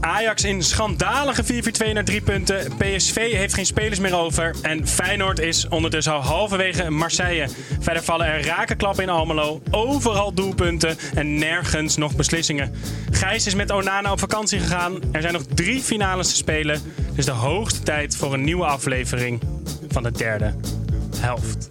Ajax in schandalige 4-4-2 naar drie punten. PSV heeft geen spelers meer over. En Feyenoord is ondertussen al halverwege Marseille. Verder vallen er rakenklappen in Almelo. Overal doelpunten en nergens nog beslissingen. Gijs is met Onana op vakantie gegaan. Er zijn nog drie finales te spelen. Dus de hoogste tijd voor een nieuwe aflevering van de derde helft.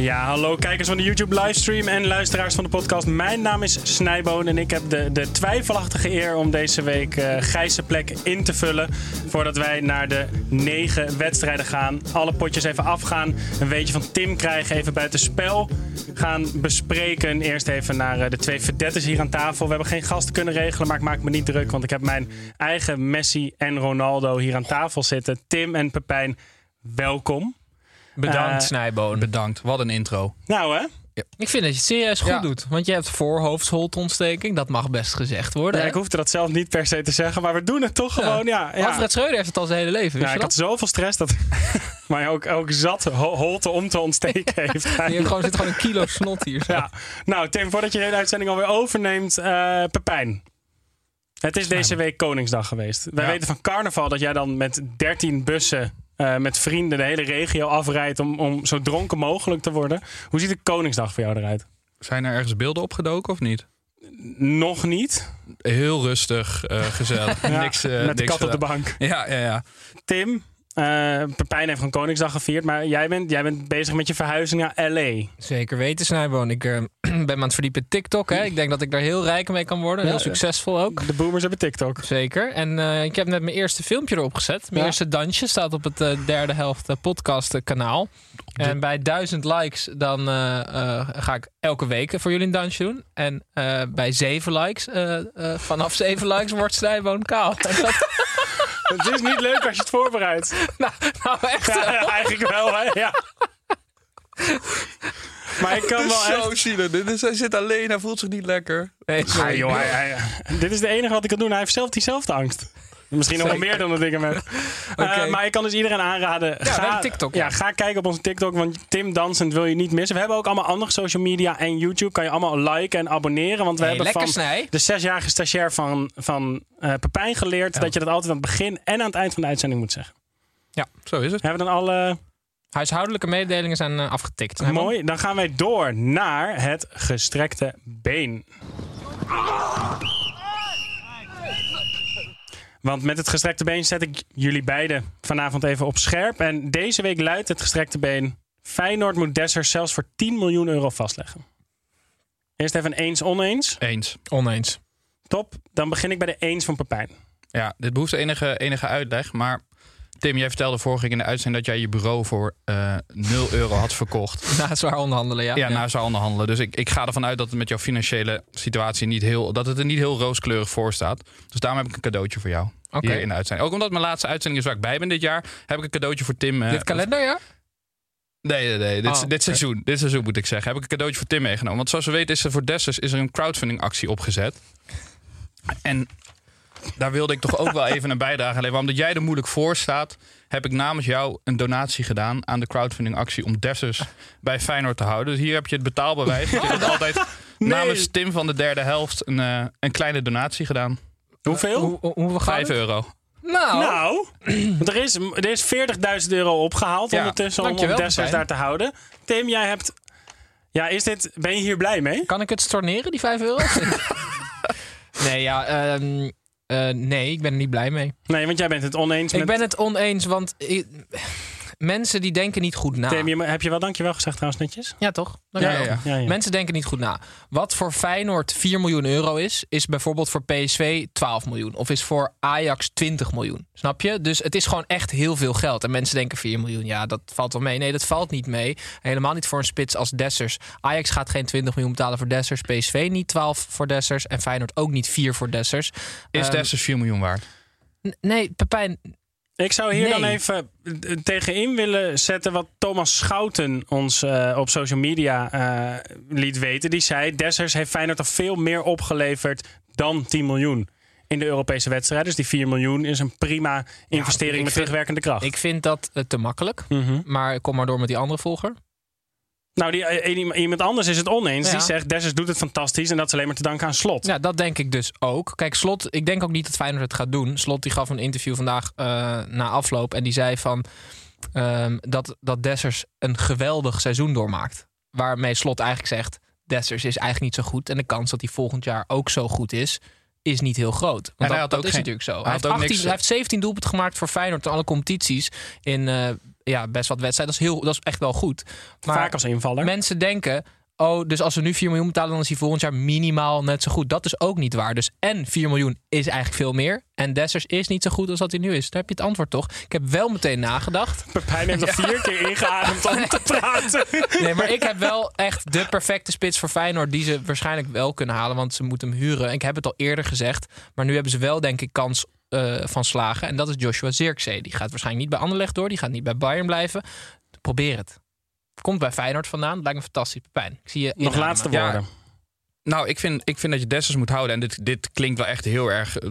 Ja, hallo kijkers van de YouTube livestream en luisteraars van de podcast. Mijn naam is Snijboon en ik heb de, de twijfelachtige eer om deze week eh Gijs' plek in te vullen. Voordat wij naar de negen wedstrijden gaan. Alle potjes even afgaan. Een weetje van Tim krijgen, even buiten spel gaan bespreken. Eerst even naar eh, de twee verdetters hier aan tafel. We hebben geen gasten kunnen regelen, maar ik maak me niet druk. Want ik heb mijn eigen Messi en Ronaldo hier aan tafel zitten. Tim en Pepijn, welkom. Bedankt, Eh, Snijboon. Bedankt, wat een intro. Nou hè, Ik vind dat je het serieus goed Ja. doet. Want je hebt voorhoofdsholtontsteking. Dat mag best gezegd worden. Ja, ik hoefde dat zelf niet per se te zeggen, maar we doen het toch gewoon. Ja, ja. Alfred Schreuder heeft het al zijn hele leven. Wist ja, je ik had dat? zoveel stress dat mij ook, ook zat ho- holte om te ontsteken heeft. Gewoon, zit gewoon een kilo snot hier. zo. ja. Nou, Tim, voordat je de hele uitzending alweer overneemt, eh Pepijn. Het is deze week Koningsdag geweest. Wij Ja. weten van carnaval dat jij dan met 13 bussen eh, met vrienden de hele regio afrijdt om, om zo dronken mogelijk te worden. Hoe ziet de Koningsdag voor jou eruit? Zijn er ergens beelden opgedoken of niet? Nog niet. Heel rustig, eh, gezellig. Ja, niks, eh, met de kat op de bank. Ja, ja, ja. Tim, eh Pepijn heeft gewoon Koningsdag gevierd, maar jij bent, jij bent bezig met je verhuizing naar L.A. Zeker weten, Snijboon. Ik eh, ben me aan het verdiepen TikTok. Hè. Ik denk dat ik daar heel rijk mee kan worden. Heel Ja, succesvol ook. De boomers hebben TikTok. Zeker. En eh, ik heb net mijn eerste filmpje erop gezet. Mijn Ja. eerste dansje staat op het derde helft podcast kanaal. En bij duizend likes dan ga ik elke week voor jullie een dansje doen. En bij zeven likes, vanaf zeven likes wordt Snijboon kaal. En dat, Het is niet leuk als je het voorbereidt. nou, nou echt. Ja, eigenlijk wel, hè? Ja. Maar ik kan wel echt... Zo zielig. Dit is, hij zit alleen, hij voelt zich niet lekker. Nee, Ah, sorry. joh, hij- hij- dit is de enige wat ik kan doen. Hij heeft zelf diezelfde angst. Misschien nog wel meer dan dat ik hem heb. Eh, maar ik kan dus iedereen aanraden. we hebben TikTok, Ja. ja. ga kijken op onze TikTok. Want Tim Dansend wil je niet missen. We hebben ook allemaal andere social media en YouTube. Kan je allemaal liken en abonneren. Want we Hey, hebben van snij. de zesjarige stagiair van, van eh Pepijn geleerd... dat je dat altijd aan het begin en aan het eind van de uitzending moet zeggen. Zo is het. Hebben we dan alle... Huishoudelijke mededelingen zijn eh, afgetikt. Mooi. Dan gaan wij door naar het gestrekte been. Want met het gestrekte been zet ik jullie beiden vanavond even op scherp. En deze week luidt het gestrekte been... Feyenoord moet Dessers zelfs voor 10 miljoen euro vastleggen. Eerst even een eens-oneens. Eens. Oneens. Top. Dan begin ik bij de eens van Pepijn. Ja, dit behoeft enige, enige uitleg. Maar Tim, jij vertelde vorige keer in de uitzending dat jij je bureau voor eh 0 euro had verkocht. Na zwaar onderhandelen, ja. Ja, nou zou onderhandelen. Dus ik, ik ga ervan uit dat het met jouw financiële situatie niet heel, dat het er niet heel rooskleurig voor staat. Dus daarom heb ik een cadeautje voor jou. Oké. Hier in de uitzending. Ook omdat mijn laatste uitzending is waar ik bij ben dit jaar, heb ik een cadeautje voor Tim. eh, Dit kalenderjaar? Nee, nee, nee. Dit, Oh, dit seizoen. Dit seizoen moet ik zeggen. Heb ik een cadeautje voor Tim meegenomen. Want zoals we weten is er voor Dessers is er een crowdfunding actie opgezet. En daar wilde ik toch ook wel even een bijdrage leveren. Omdat jij er moeilijk voor staat, heb ik namens jou een donatie gedaan aan de crowdfunding actie om Dessers bij Feyenoord te houden. Dus hier heb je het betaalbewijs. Je hebt altijd namens Tim van de derde helft een, eh, een kleine donatie gedaan. Hoeveel? Hoe, hoe, Vijf het? euro. Nou, Nou, want er is, er is 40.000 euro opgehaald Ja, ondertussen om, om Dessers daar te houden. Tim, jij hebt Ja, is dit, ben je hier blij mee? Kan ik het storneren, die 5 euro? nee, ja, ehm, eh, nee, ik ben er niet blij mee. Nee, want jij bent het oneens Ik met... ben het oneens, want ik- mensen die denken niet goed na. Tim, je- heb je wel dankjewel gezegd trouwens netjes? Ja, toch? Ja, ja, ja. Ja, ja. Mensen denken niet goed na. Wat voor Feyenoord 4 miljoen euro is, is bijvoorbeeld voor PSV 12 miljoen. Of is voor Ajax 20 miljoen. Snap je? Dus het is gewoon echt heel veel geld. En mensen denken 4 miljoen, ja, dat valt wel mee. Nee, dat valt niet mee. Helemaal niet voor een spits als Dessers. Ajax gaat geen 20 miljoen betalen voor Dessers. PSV niet 12 voor Dessers. En Feyenoord ook niet 4 voor Dessers. Is Ehm, Dessers 4 miljoen waard? Nee, Pepijn, Ik zou hier Nee. dan even eh, tegenin willen zetten wat Thomas Schouten ons eh, op social media eh, liet weten. Die zei, Dessers heeft Feyenoord al veel meer opgeleverd dan 10 miljoen in de Europese wedstrijden. Dus die 4 miljoen is een prima investering met vind- terugwerkende kracht. ik vind dat te makkelijk. Mhm. Maar kom maar door met die andere volger. Nou, die, eh, iemand anders is het oneens. Ja. Die zegt, Dessers doet het fantastisch en dat is alleen maar te danken aan Slot. Ja, dat denk ik dus ook. Kijk, Slot, ik denk ook niet dat Feyenoord het gaat doen. Slot die gaf een interview vandaag eh, na afloop en die zei van ehm, dat, dat Dessers een geweldig seizoen doormaakt. Waarmee Slot eigenlijk zegt, Dessers is eigenlijk niet zo goed en de kans dat hij volgend jaar ook zo goed is, is niet heel groot. Want hij dat, had dat ook is geen- natuurlijk zo. hij Hij, had heeft ook 18, niks- hij heeft 17 doelpunten gemaakt voor Feyenoord in alle competities in eh, ja, best wat wedstrijden. Dat is, heel, dat is echt wel goed. Maar Vaak als invaller. Mensen denken, oh, dus als we nu 4 miljoen betalen, dan is hij volgend jaar minimaal net zo goed. Dat is ook niet waar. Dus en 4 miljoen is eigenlijk veel meer. En Dessers is niet zo goed als dat hij nu is. Daar heb je het antwoord toch? Ik heb wel meteen nagedacht. Pepijn heeft er vier keer ingeademd om te praten. Nee, maar ik heb wel echt de perfecte spits voor Feyenoord... die ze waarschijnlijk wel kunnen halen, want ze moeten hem huren. Ik heb het al eerder gezegd, maar nu hebben ze wel, denk ik, kans eh, van slagen. En dat is Joshua Zirkzee. Die gaat waarschijnlijk niet bij Anderlecht door. Die gaat niet bij Bayern blijven. Probeer het. Komt bij Feyenoord vandaan. Lijkt me fantastisch. Pepijn, ik zie je Nog inademen. laatste Ja. woorden. Nou, ik vind, ik vind dat je Dessers moet houden. En dit, dit klinkt wel echt heel erg eh,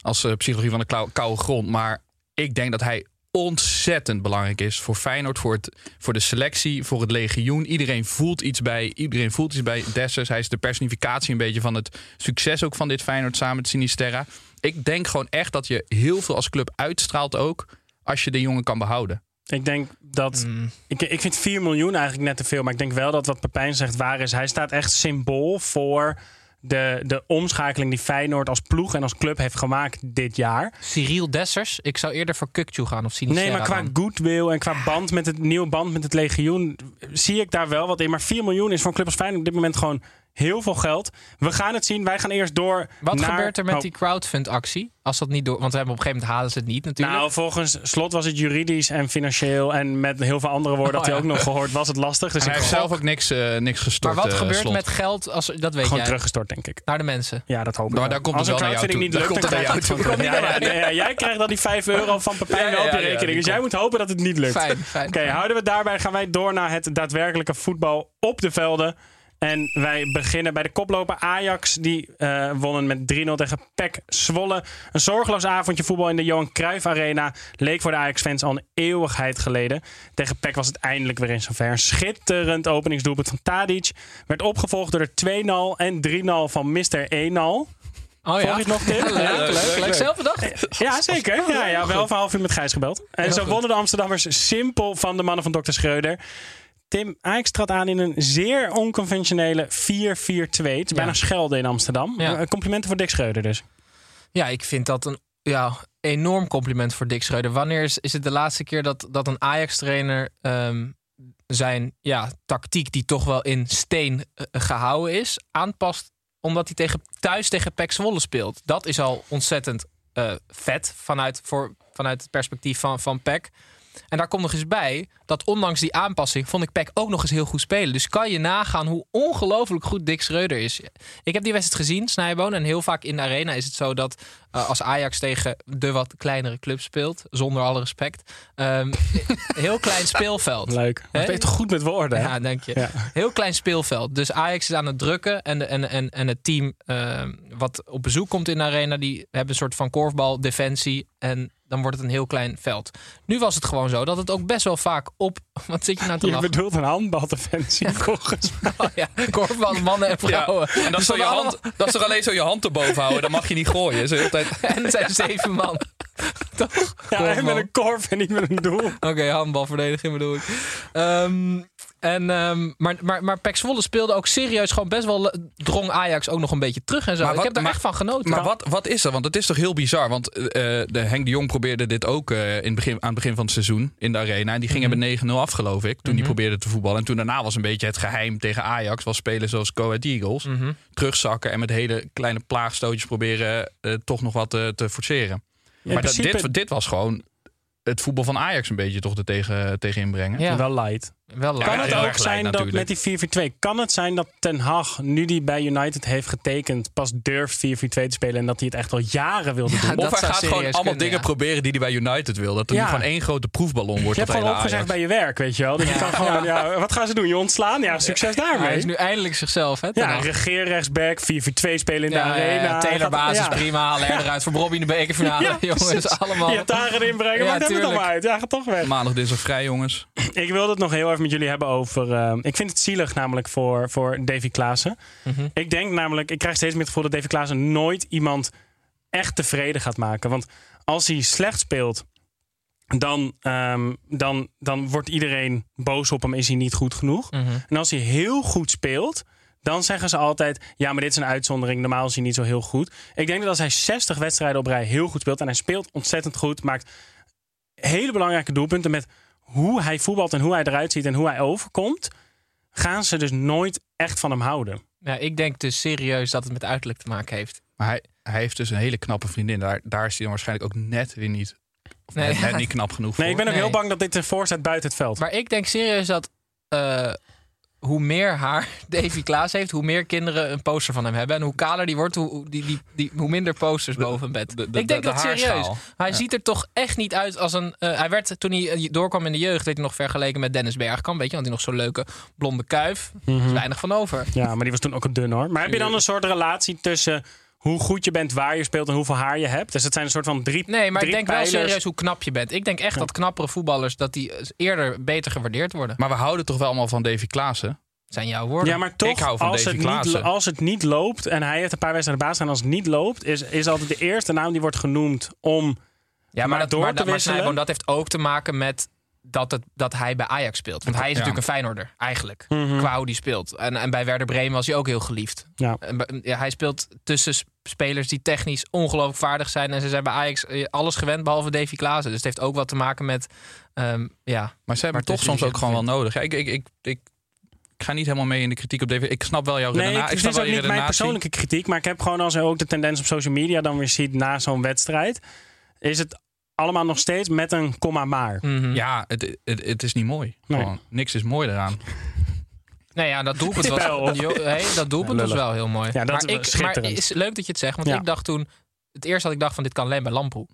als eh, psychologie van de klauw- koude grond. Maar ik denk dat hij ontzettend belangrijk is voor Feyenoord, voor, het, voor de selectie, voor het legioen. Iedereen voelt iets bij, iedereen voelt iets bij Dessers. Hij is de personificatie een beetje van het succes ook van dit Feyenoord samen met Sinisterra. Ik denk gewoon echt dat je heel veel als club uitstraalt ook als je de jongen kan behouden. Ik denk dat. Mm. Ik, ik vind 4 miljoen eigenlijk net te veel. Maar ik denk wel dat wat Pepijn zegt waar is. Hij staat echt symbool voor de, de omschakeling die Feyenoord als ploeg en als club heeft gemaakt dit jaar. Cyril Dessers. Ik zou eerder voor Kukcu gaan of Sinisterra Nee, maar qua dan. goodwill en qua band met het nieuwe band met het legioen zie ik daar wel wat in. Maar 4 miljoen is voor een club als Feyenoord op dit moment gewoon heel veel geld. We gaan het zien. Wij gaan eerst door. Wat naar- gebeurt er met Oh. die crowdfund-actie? Als dat niet door... Want we hebben op een gegeven moment halen ze het niet natuurlijk. Nou, volgens Slot was het juridisch en financieel en met heel veel andere woorden Oh, had hij ja. ook nog gehoord, was het lastig. Dus hij ik heeft gok zelf ook niks, eh, niks gestort. maar wat eh, gebeurt Slot. met geld als dat weet gewoon jij? teruggestort, denk ik. Naar de mensen. Ja, dat hoop ik Maar daar komt Als het een wel naar jou crowdfunding toe. niet lukt, komt naar jou toe. Ja, ja, nee, ja, jij krijgt dan die 5 euro van Pepijn op je rekening. Dus jij moet hopen dat het niet lukt. Fijn, fijn. Oké, houden we daarbij. Gaan wij door naar het daadwerkelijke voetbal op de velden. En wij beginnen bij de koploper Ajax. Die eh, wonnen met 3-0 tegen PEC Zwolle. Een zorgeloos avondje voetbal in de Johan Cruijff Arena. Leek voor de Ajax-fans al een eeuwigheid geleden. Tegen PEC was het eindelijk weer in zover. Een schitterend openingsdoelpunt van Tadic. Werd opgevolgd door de 2-0 en 3-0 van Mr. 1-0. Oh Volg je het nog, Tim? Ja, leuk, leuk, leuk. Zelf bedacht? Ja, zeker. Ja, ja, wel een half uur met Gijs gebeld. En zo wonnen de Amsterdammers simpel van de mannen van Dr. Schreuder. Tim Ajax trad aan in een zeer onconventionele 4-4-2. Het is bijna schelden in Amsterdam. Ja. Eh, Complimenten voor Dick Schreuder dus. Ja, ik vind dat een ja, enorm compliment voor Dick Schreuder. Wanneer is, is het de laatste keer dat, dat een Ajax-trainer ehm, zijn ja, tactiek, die toch wel in steen eh, gehouden is, aanpast omdat hij tegen, thuis tegen PEC Zwolle speelt? Dat is al ontzettend eh, vet vanuit, voor, vanuit het perspectief van, van PEC. En daar komt nog eens bij dat ondanks die aanpassing vond ik PEC ook nog eens heel goed spelen. Dus kan je nagaan hoe ongelooflijk goed Dick Schreuder is. Ik heb die wedstrijd gezien, Snijboon. En heel vaak in de arena is het zo dat eh, als Ajax tegen de wat kleinere club speelt, zonder alle respect, ehm, heel klein speelveld. Leuk. Je toch goed met woorden? hè? Ja, dank je. Ja. Heel klein speelveld. Dus Ajax is aan het drukken. En, de, en, en, en het team eh, wat op bezoek komt in de arena... die hebben een soort van korfbal, defensie. En dan wordt het een heel klein veld. Nu was het gewoon zo dat het ook best wel vaak op... Wat zit je nou te Je lachen? bedoelt een handbaldefensie volgens mij. Oh ja, korfbal, mannen en Ja, vrouwen. en dat is, toch je allemaal- hand, dat is toch alleen zo je hand erboven houden. Dan mag je niet gooien. Zo tijd. En het zijn zeven man. Toch? Ja, en met een korf en niet met een doel. Oké, handbalverdediging bedoel ik. Ehm, en, ehm, maar, maar, maar Pek Zwolle speelde ook serieus gewoon best wel... drong Ajax ook nog een beetje terug en zo. Ik heb er maar- echt van genoten. Maar wat, wat is dat? Want het is toch heel bizar. Want eh, de Henk de Jong probeerde dit ook eh, in het begin, aan het begin van het seizoen in de arena. En die ging Mhm. er met 9-0 af, geloof ik. Toen die probeerde te voetballen. En toen daarna was een beetje het geheim tegen Ajax. Was spelen zoals Go Ahead Eagles. Mhm. Terugzakken en met hele kleine plaagstootjes proberen eh, toch nog wat te forceren. Maar dat, principe- dit, dit was gewoon het voetbal van Ajax een beetje toch er tegen, tegen inbrengen. Ja. Wel light. Wel Kan het ook zijn dat natuurlijk. met die 4-4-2... kan het zijn dat Ten Hag, nu die bij United heeft getekend... pas durft 4-4-2 te spelen en dat hij het echt al jaren wilde doen? Ja, dat Of hij gaat gewoon allemaal kunnen, dingen ja. proberen die hij bij United wil. Dat er Ja. nu gewoon één grote proefballon wordt. Je hebt dat gewoon opgezegd Ajax. bij je werk, weet je wel. Dus je kan gewoon, ja, wat gaan ze doen? Je ontslaan? Ja, succes daarmee. Hij is nu eindelijk zichzelf, hè? Ja, regeer rechtsback, 4-4-2 spelen in de Ja, arena. ja, Taylor basis, Ja. prima. Halen er eruit voor Bobby in de bekerfinale. Ja, Jongens, allemaal. Je erin brengen, Ja, maakt het tuurlijk. allemaal uit. Ja, ga toch weg. Maandag, dinsdag vrij, jongens. Ik wilde het nog heel even met jullie hebben over... eh, ik vind het zielig namelijk voor, voor Davy Klaassen. Mhm. Ik denk namelijk, ik krijg steeds meer het gevoel dat Davy Klaassen nooit iemand echt tevreden gaat maken. Want als hij slecht speelt, dan, ehm, dan, dan wordt iedereen boos op hem, is hij niet goed genoeg. Mhm. En als hij heel goed speelt, dan zeggen ze altijd: ja, maar dit is een uitzondering. Normaal is hij niet zo heel goed. Ik denk dat als hij 60 wedstrijden op rij heel goed speelt en hij speelt ontzettend goed, maakt hele belangrijke doelpunten met hoe hij voetbalt en hoe hij eruit ziet en hoe hij overkomt, gaan ze dus nooit echt van hem houden. Ja, ik denk dus serieus dat het met uiterlijk te maken heeft. Maar hij, hij heeft dus een hele knappe vriendin. Daar, daar is hij dan waarschijnlijk ook net weer niet, of Nee, net, ja. net niet knap genoeg Nee, ik voor. ben ook Nee. heel bang dat dit ervoor staat buiten het veld. Maar ik denk serieus dat eh, hoe meer haar Davy Klaas heeft, hoe meer kinderen een poster van hem hebben. En hoe kaler die wordt, hoe, hoe- die, die, die, hoe minder posters boven hem bed. de- de- ik denk de dat serieus. Hij ziet er toch echt niet uit als een. eh, hij werd toen hij eh, doorkwam in de jeugd, werd hij nog vergeleken met Dennis Bergkamp. Weet je, want hij nog zo'n leuke blonde kuif. Er is weinig van over. Ja, maar die was toen ook een dun hoor. Maar heb je dan een soort relatie tussen hoe goed je bent, waar je speelt en hoeveel haar je hebt? Dus het zijn een soort van drie Nee, maar ik denk wel serieus hoe knap je bent. Ik denk echt dat knappere voetballers dat die eerder beter gewaardeerd worden. Maar we houden toch wel allemaal van Davy Klaassen? zijn jouw woorden. Ja, maar toch, Ik hou van als, Davy het niet, Klaassen. als het niet loopt en hij heeft een paar wedstrijden baas en als het niet loopt, is, is altijd de eerste naam die wordt genoemd om. Ja, maar, Maar dat, door maar, te maar wisselen? Snijboon, dat heeft ook te maken met dat, het, dat hij bij Ajax speelt. Want hij is Ja. natuurlijk een Feyenoorder, eigenlijk. Mhm. Qua hoe die speelt. En, en bij Werder Bremen was hij ook heel geliefd. Ja. En bij- ja, hij speelt tussen sp- spelers die technisch ongelooflijk vaardig zijn. En ze zijn bij Ajax eh, alles gewend, behalve Davy Klaassen. Dus het heeft ook wat te maken met... ehm, ja, Maar ze hebben Maar toch soms ook gewoon wel nodig. Ja, ik, ik, ik, ik, ik ga niet helemaal mee in de kritiek op Davy. Ik snap wel jouw Nee, redenatie. ik, ik het snap is wel ook je niet mijn persoonlijke kritiek, maar ik heb gewoon als je ook de tendens op social media dan weer ziet na zo'n wedstrijd, is het allemaal nog steeds met een komma maar. mhm. Ja, het, het, het is niet mooi. Nee. Gewoon, niks is mooi eraan. Nee, ja, dat doelpunt was. Jo- hey, dat doelpunt was wel heel mooi. Ja, dat maar, ik, maar is leuk dat je het zegt, want Ja. ik dacht toen... Het eerste dat ik dacht van dit kan alleen bij Lamproe.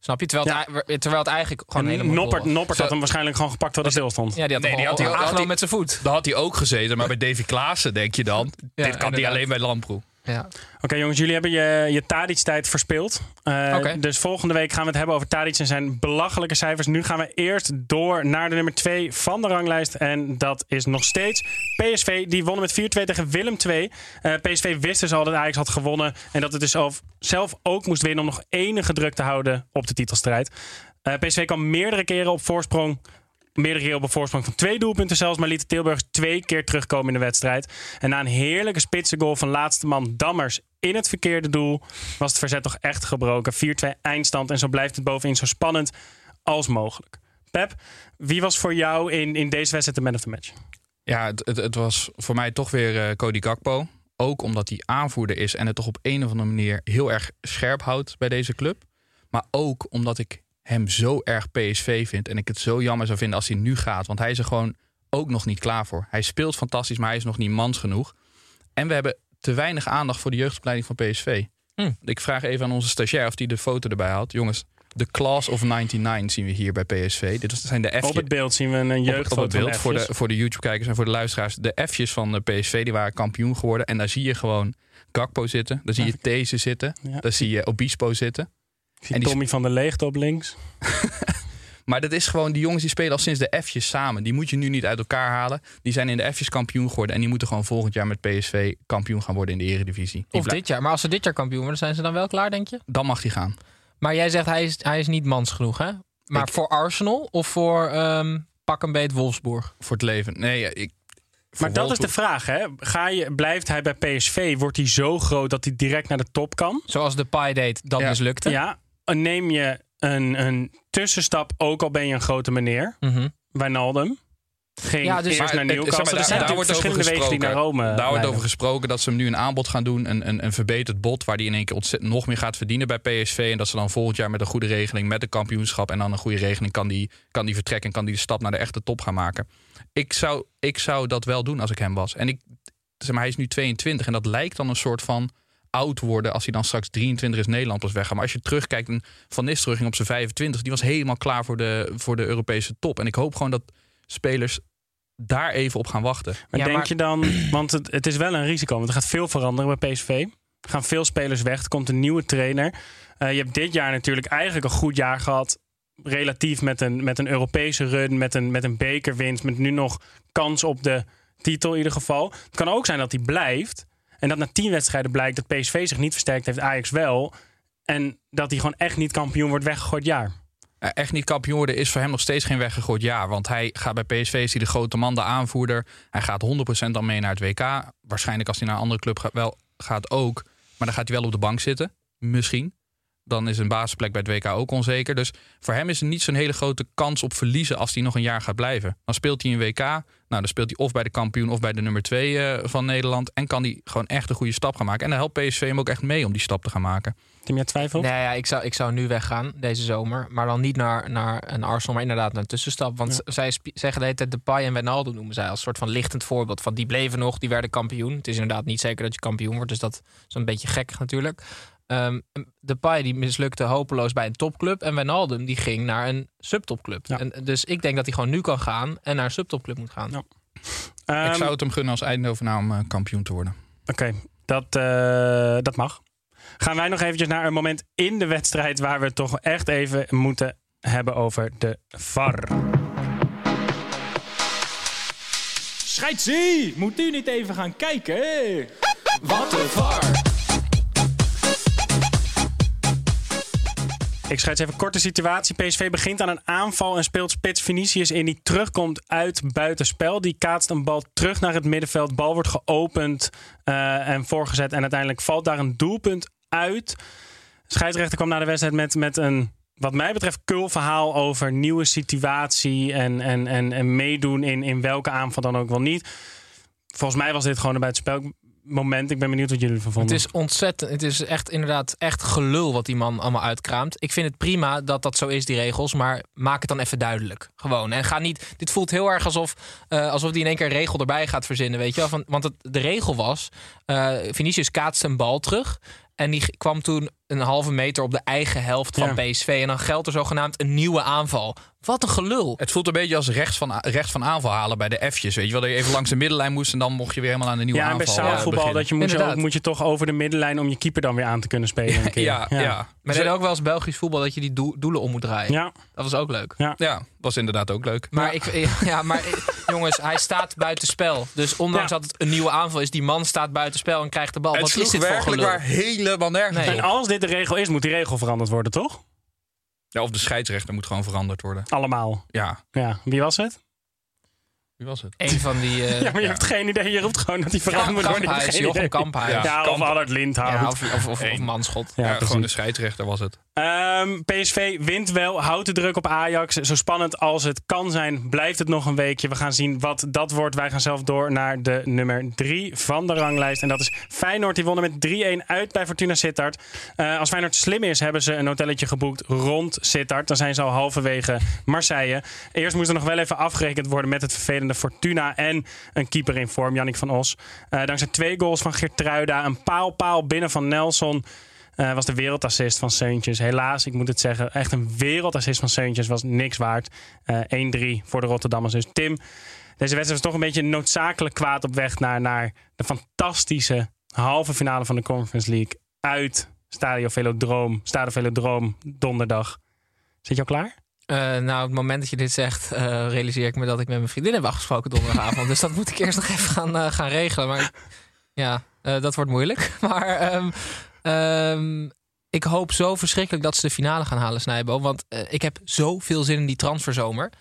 Snap je? Terwijl, het, terwijl het eigenlijk gewoon een hele En mooie Noppert. Noppert had hem waarschijnlijk gewoon gepakt terwijl hij stil stond. Ja, die had, Nee, die had gewoon hij- aangenomen met zijn voet. Daar had hij ook gezeten. Maar bij Davy Klaassen denk je dan... dit kan inderdaad. die alleen bij Lamproe. Ja. Oké jongens, jullie hebben je, je Tadic-tijd verspeeld. Eh. Dus volgende week gaan we het hebben over Tadic en zijn belachelijke cijfers. Nu gaan we eerst door naar de nummer 2 van de ranglijst. En dat is nog steeds PSV. Die wonnen met 4-2 tegen Willem II. Eh, PSV wist dus al dat Ajax had gewonnen. En dat het dus zelf, zelf ook moest winnen om nog enige druk te houden op de titelstrijd. Eh, PSV kwam meerdere keren op voorsprong. Meerdere keren op van twee doelpunten zelfs. Maar liet de twee keer terugkomen in de wedstrijd. En na een heerlijke spitsengoal van laatste man Dammers in het verkeerde doel... was het verzet toch echt gebroken. 4-2 eindstand. En zo blijft het bovenin zo spannend als mogelijk. Pep, wie was voor jou in, in deze wedstrijd de man of the match? Ja, het, het, het was voor mij toch weer eh, Cody Gakpo. Ook omdat hij aanvoerder is en het toch op een of andere manier heel erg scherp houdt bij deze club. Maar ook omdat ik hem zo erg PSV vind. En ik het zo jammer zou vinden als hij nu gaat. Want hij is er gewoon ook nog niet klaar voor. Hij speelt fantastisch, maar hij is nog niet mans genoeg. En we hebben te weinig aandacht voor de jeugdopleiding van PSV. Hm. Ik vraag even aan onze stagiair of die de foto erbij had. Jongens, de Class of 99 zien we hier bij PSV. Dit zijn de F'jes. Op het beeld zien we een Op- jeugdfoto op, het beeld voor de, voor de YouTube-kijkers en voor de luisteraars. De F'jes van de PSV die waren kampioen geworden. En daar zie je gewoon Gakpo zitten. Daar zie je These zitten. Ja. Daar zie je Obispo zitten. Ik zie en die- Tommy van der Leegte op links. Maar dat is gewoon, die jongens die spelen al sinds de F'jes samen. Die moet je nu niet uit elkaar halen. Die zijn in de F'jes kampioen geworden. En die moeten gewoon volgend jaar met PSV kampioen gaan worden in de Eredivisie. Die Of dit jaar. Maar als ze dit jaar kampioen worden, zijn ze dan wel klaar, denk je? Dan mag die gaan. Maar jij zegt hij is, hij is niet mans genoeg, hè? Maar Ik- voor Arsenal of voor ehm, pak een beet Wolfsburg? Voor het leven. Nee, ik... Maar dat is de vraag, hè? Ga je, blijft hij bij PSV? Wordt hij zo groot dat hij direct naar de top kan? Zoals de Pai deed, dat Ja. mislukte. Ja. En Neem je een, een tussenstap, ook al ben je een grote meneer, Mhm. Wijnaldum. Ging Ja, dus- eerst naar zeg Newcastle. maar, er daar- daar wordt over verschillende wegen die naar gesproken. Rome Daar wordt over gesproken dat ze hem nu een aanbod gaan doen. Een, een, een verbeterd bod waar hij in één keer ontzettend nog meer gaat verdienen bij PSV. En dat ze dan volgend jaar met een goede regeling, met een kampioenschap en dan een goede regeling, kan die, kan die vertrekken en kan die de stap naar de echte top gaan maken. Ik zou, ik zou dat wel doen als ik hem was. En ik, zeg maar, hij is nu 22 en dat lijkt dan een soort van oud worden als hij dan straks 23 is Nederland pas weggaat. Maar als je terugkijkt, Van Nistelrooy ging op zijn 25, die was helemaal klaar voor de, voor de Europese top. En ik hoop gewoon dat spelers daar even op gaan wachten. Maar Ja, denk maar- je dan, want het, het is wel een risico, want er gaat veel veranderen bij PSV. Er gaan veel spelers weg, er komt een nieuwe trainer. Eh, je hebt dit jaar natuurlijk eigenlijk een goed jaar gehad. Relatief met een, met een Europese run, met een, met een bekerwinst, met nu nog kans op de titel in ieder geval. Het kan ook zijn dat hij blijft. En dat na tien wedstrijden blijkt dat PSV zich niet versterkt heeft, Ajax wel. En dat hij gewoon echt niet kampioen wordt weggegooid jaar. Eh, echt niet kampioen worden is voor hem nog steeds geen weggegooid jaar. Want hij gaat bij PSV, is hij de grote man, de aanvoerder. Hij gaat 100% dan mee naar het WK. Waarschijnlijk als hij naar een andere club gaat, wel, gaat ook. Maar dan gaat hij wel op de bank zitten. Misschien. Dan is een basisplek bij het WK ook onzeker. Dus voor hem is er niet zo'n hele grote kans op verliezen als hij nog een jaar gaat blijven. Dan speelt hij een WK. Nou, dan speelt hij of bij de kampioen of bij de nummer 2 van Nederland. En kan hij gewoon echt een goede stap gaan maken. En dan helpt PSV hem ook echt mee om die stap te gaan maken. Tim, jij twijfelt? Nee, ja, ik, zou, ik zou nu weggaan deze zomer. Maar dan niet naar, naar een Arsenal, maar inderdaad naar een tussenstap. Want zij zeggen de hele tijd Depay en Wijnaldum noemen zij als soort van lichtend voorbeeld. Van die bleven nog, die werden kampioen. Het is inderdaad niet zeker dat je kampioen wordt. Dus dat is een beetje gek natuurlijk. Ehm Depay die mislukte hopeloos bij een topclub. En Wijnaldum die ging naar een subtopclub. Ja. En, dus ik denk dat hij gewoon nu kan gaan en naar een subtopclub moet gaan. Ja. ik Ehm, zou het hem gunnen als Eindhoven om eh, kampioen te worden. Oké, dat, eh, dat mag. Gaan wij nog eventjes naar een moment in de wedstrijd waar we het toch echt even moeten hebben over de VAR. Scheidsie, moet u niet even gaan kijken? Wat een var. Ik schrijf even korte situatie. PSV begint aan een aanval en speelt spits Vinicius in die terugkomt uit buitenspel. Die kaatst een bal terug naar het middenveld. Bal wordt geopend eh, en voorgezet en uiteindelijk valt daar een doelpunt uit. Scheidsrechter kwam na de wedstrijd met, met een, wat mij betreft, kul verhaal over nieuwe situatie en, en, en, en meedoen in, in welke aanval dan ook wel niet. Volgens mij was dit gewoon een buitenspel moment. Ik ben benieuwd wat jullie ervan Het vonden. is ontzettend. Het is echt inderdaad echt gelul wat die man allemaal uitkraamt. Ik vind het prima dat dat zo is, die regels. Maar maak het dan even duidelijk. Gewoon. En ga niet. Dit voelt heel erg alsof, eh alsof die in één keer een regel erbij gaat verzinnen. Weet je wel? Van, want het, de regel was: eh Vinicius kaatste een bal terug. En die kwam toen een halve meter op de eigen helft van Ja. PSV. En dan geldt er zogenaamd een nieuwe aanval. Wat een gelul. Het voelt een beetje als rechts van, rechts van aanval halen bij de F'jes. Weet je wel, dat je even langs de middenlijn moest en dan mocht je weer helemaal aan de nieuwe Ja, bij aanval eh, zaalvoetbal beginnen. dat je moet, je, ook, moet je toch over de middenlijn om je keeper dan weer aan te kunnen spelen. een keer. Ja, ja. ja. Maar Dus, deden ook wel eens Belgisch voetbal dat je die doel- doelen om moet draaien. Ja, Dat was ook leuk. ja, was inderdaad ook leuk. Maar, ik, ja, maar jongens, hij staat buiten spel. Dus ondanks Ja. dat het een nieuwe aanval is, die man staat buiten spel en krijgt de bal. het Wat is dit voor werkelijk gelul? waar helemaal nergens Nee. En als dit de regel is, moet die regel veranderd worden, toch? Ja, of de scheidsrechter moet gewoon veranderd worden. Allemaal. Ja, Ja, wie was het? Wie was het? Een van die... eh, Ja, maar je hebt geen idee. Je roept gewoon dat hij veranderd moet worden. Kamphuis, geen Jochem idee. Kamphuis. Ja. Ja, of. Allard Lindhout. Ja, of, of, of, of Eén. Manschot. Ja, gewoon de scheidsrechter was het. Ehm, PSV wint wel, houdt de druk op Ajax. Zo spannend als het kan zijn, blijft het nog een weekje. We gaan zien wat dat wordt. Wij gaan zelf door naar de nummer 3 van de ranglijst. En dat is Feyenoord. Die wonnen met 3-1 uit bij Fortuna Sittard. Eh, als Feyenoord slim is, hebben ze een hotelletje geboekt rond Sittard. Dan zijn ze al halverwege Marseille. Eerst moest er nog wel even afgerekend worden met het vervelende Fortuna. En een keeper in vorm, Jannik van Os. Eh, dankzij twee goals van Geertruida. Een paal-paal binnen van Nelson. Eh, was de wereldassist van Seuntjes. Helaas, ik moet het zeggen, echt een wereldassist van Seuntjes was niks waard. Eh 1-3 voor de Rotterdammers. Dus Tim, deze wedstrijd was toch een beetje noodzakelijk kwaad op weg naar, naar de fantastische halve finale van de Conference League. Uit Stadio Velodroom, Stadio Velodroom, donderdag. Zit je al klaar? Eh, nou, op het moment dat je dit zegt, eh, realiseer ik me dat ik met mijn vriendin heb afgesproken donderdagavond. dus dat moet ik eerst nog even gaan, eh, gaan regelen. Maar ja, dat wordt moeilijk. Maar ehm, ehm, ik hoop zo verschrikkelijk dat ze de finale gaan halen, Snijbo. Want ik heb zoveel zin in die transferzomer.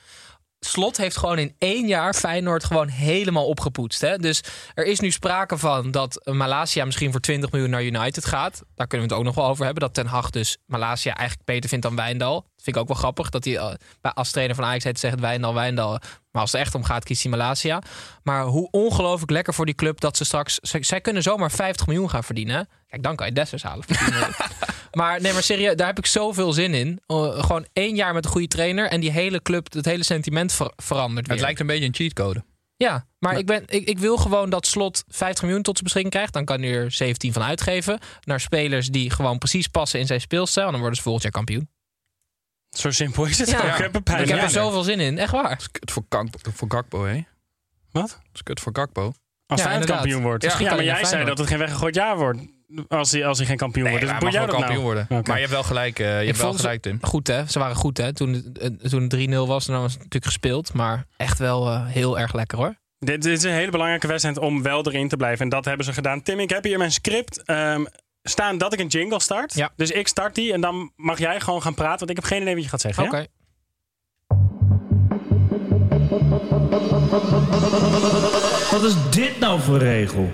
Slot heeft gewoon in één jaar Feyenoord gewoon helemaal opgepoetst. Hè? Dus er is nu sprake van dat Malasia misschien voor 20 miljoen naar United gaat. Daar kunnen we het ook nog wel over hebben. Dat Ten Hag dus Malasia eigenlijk beter vindt dan Wijndal. Vind ik ook wel grappig. Dat hij eh, als trainer van Ajax heeft zegt Wijndal, Wijndal. Maar als het echt om gaat, kiest hij Malasia. Maar hoe ongelooflijk lekker voor die club dat ze straks... Zij, zij kunnen zomaar 50 miljoen gaan verdienen. Kijk, dan kan je Dessers halen. voor 10 miljoen. maar nee, maar serieus, daar heb ik zoveel zin in. Uh, gewoon één jaar met een goede trainer... en die hele club, het hele sentiment ver- verandert weer. Het lijkt een beetje een cheatcode. Ja, maar ik, ben, ik, ik wil gewoon dat Slot 50 miljoen tot zijn beschikking krijgt. Dan kan hij er 17 van uitgeven. Naar spelers die gewoon precies passen in zijn speelstijl. En dan worden ze volgend jaar kampioen. Zo simpel is het Ja. ook. Ik heb een pijn. ik heb Ja. er zoveel zin in, echt waar. Dat is kut voor, voor Gakpo, hè? Wat? Dat is kut voor Gakpo. Als Ja, Feyenoord inderdaad. kampioen wordt. Ja, maar jij zei dat het geen weggegooid jaar wordt. Als hij, als hij geen kampioen wordt. Dus hij mag dat wel nou? kampioen worden. Maar je hebt wel gelijk, eh, je hebt wel gelijk, Tim. Goed hè, ze waren goed hè. Toen, het- toen het 3-0 was, dan was het natuurlijk gespeeld. Maar echt wel eh, heel erg lekker hoor. Dit, dit is een hele belangrijke wedstrijd om wel erin te blijven. En dat hebben ze gedaan. Tim, ik heb hier mijn script ehm, staan dat ik een jingle start. Ja. Dus ik start die en dan mag jij gewoon gaan praten. Want ik heb geen idee wat je gaat zeggen. Oké. ja? Wat is dit nou voor regel?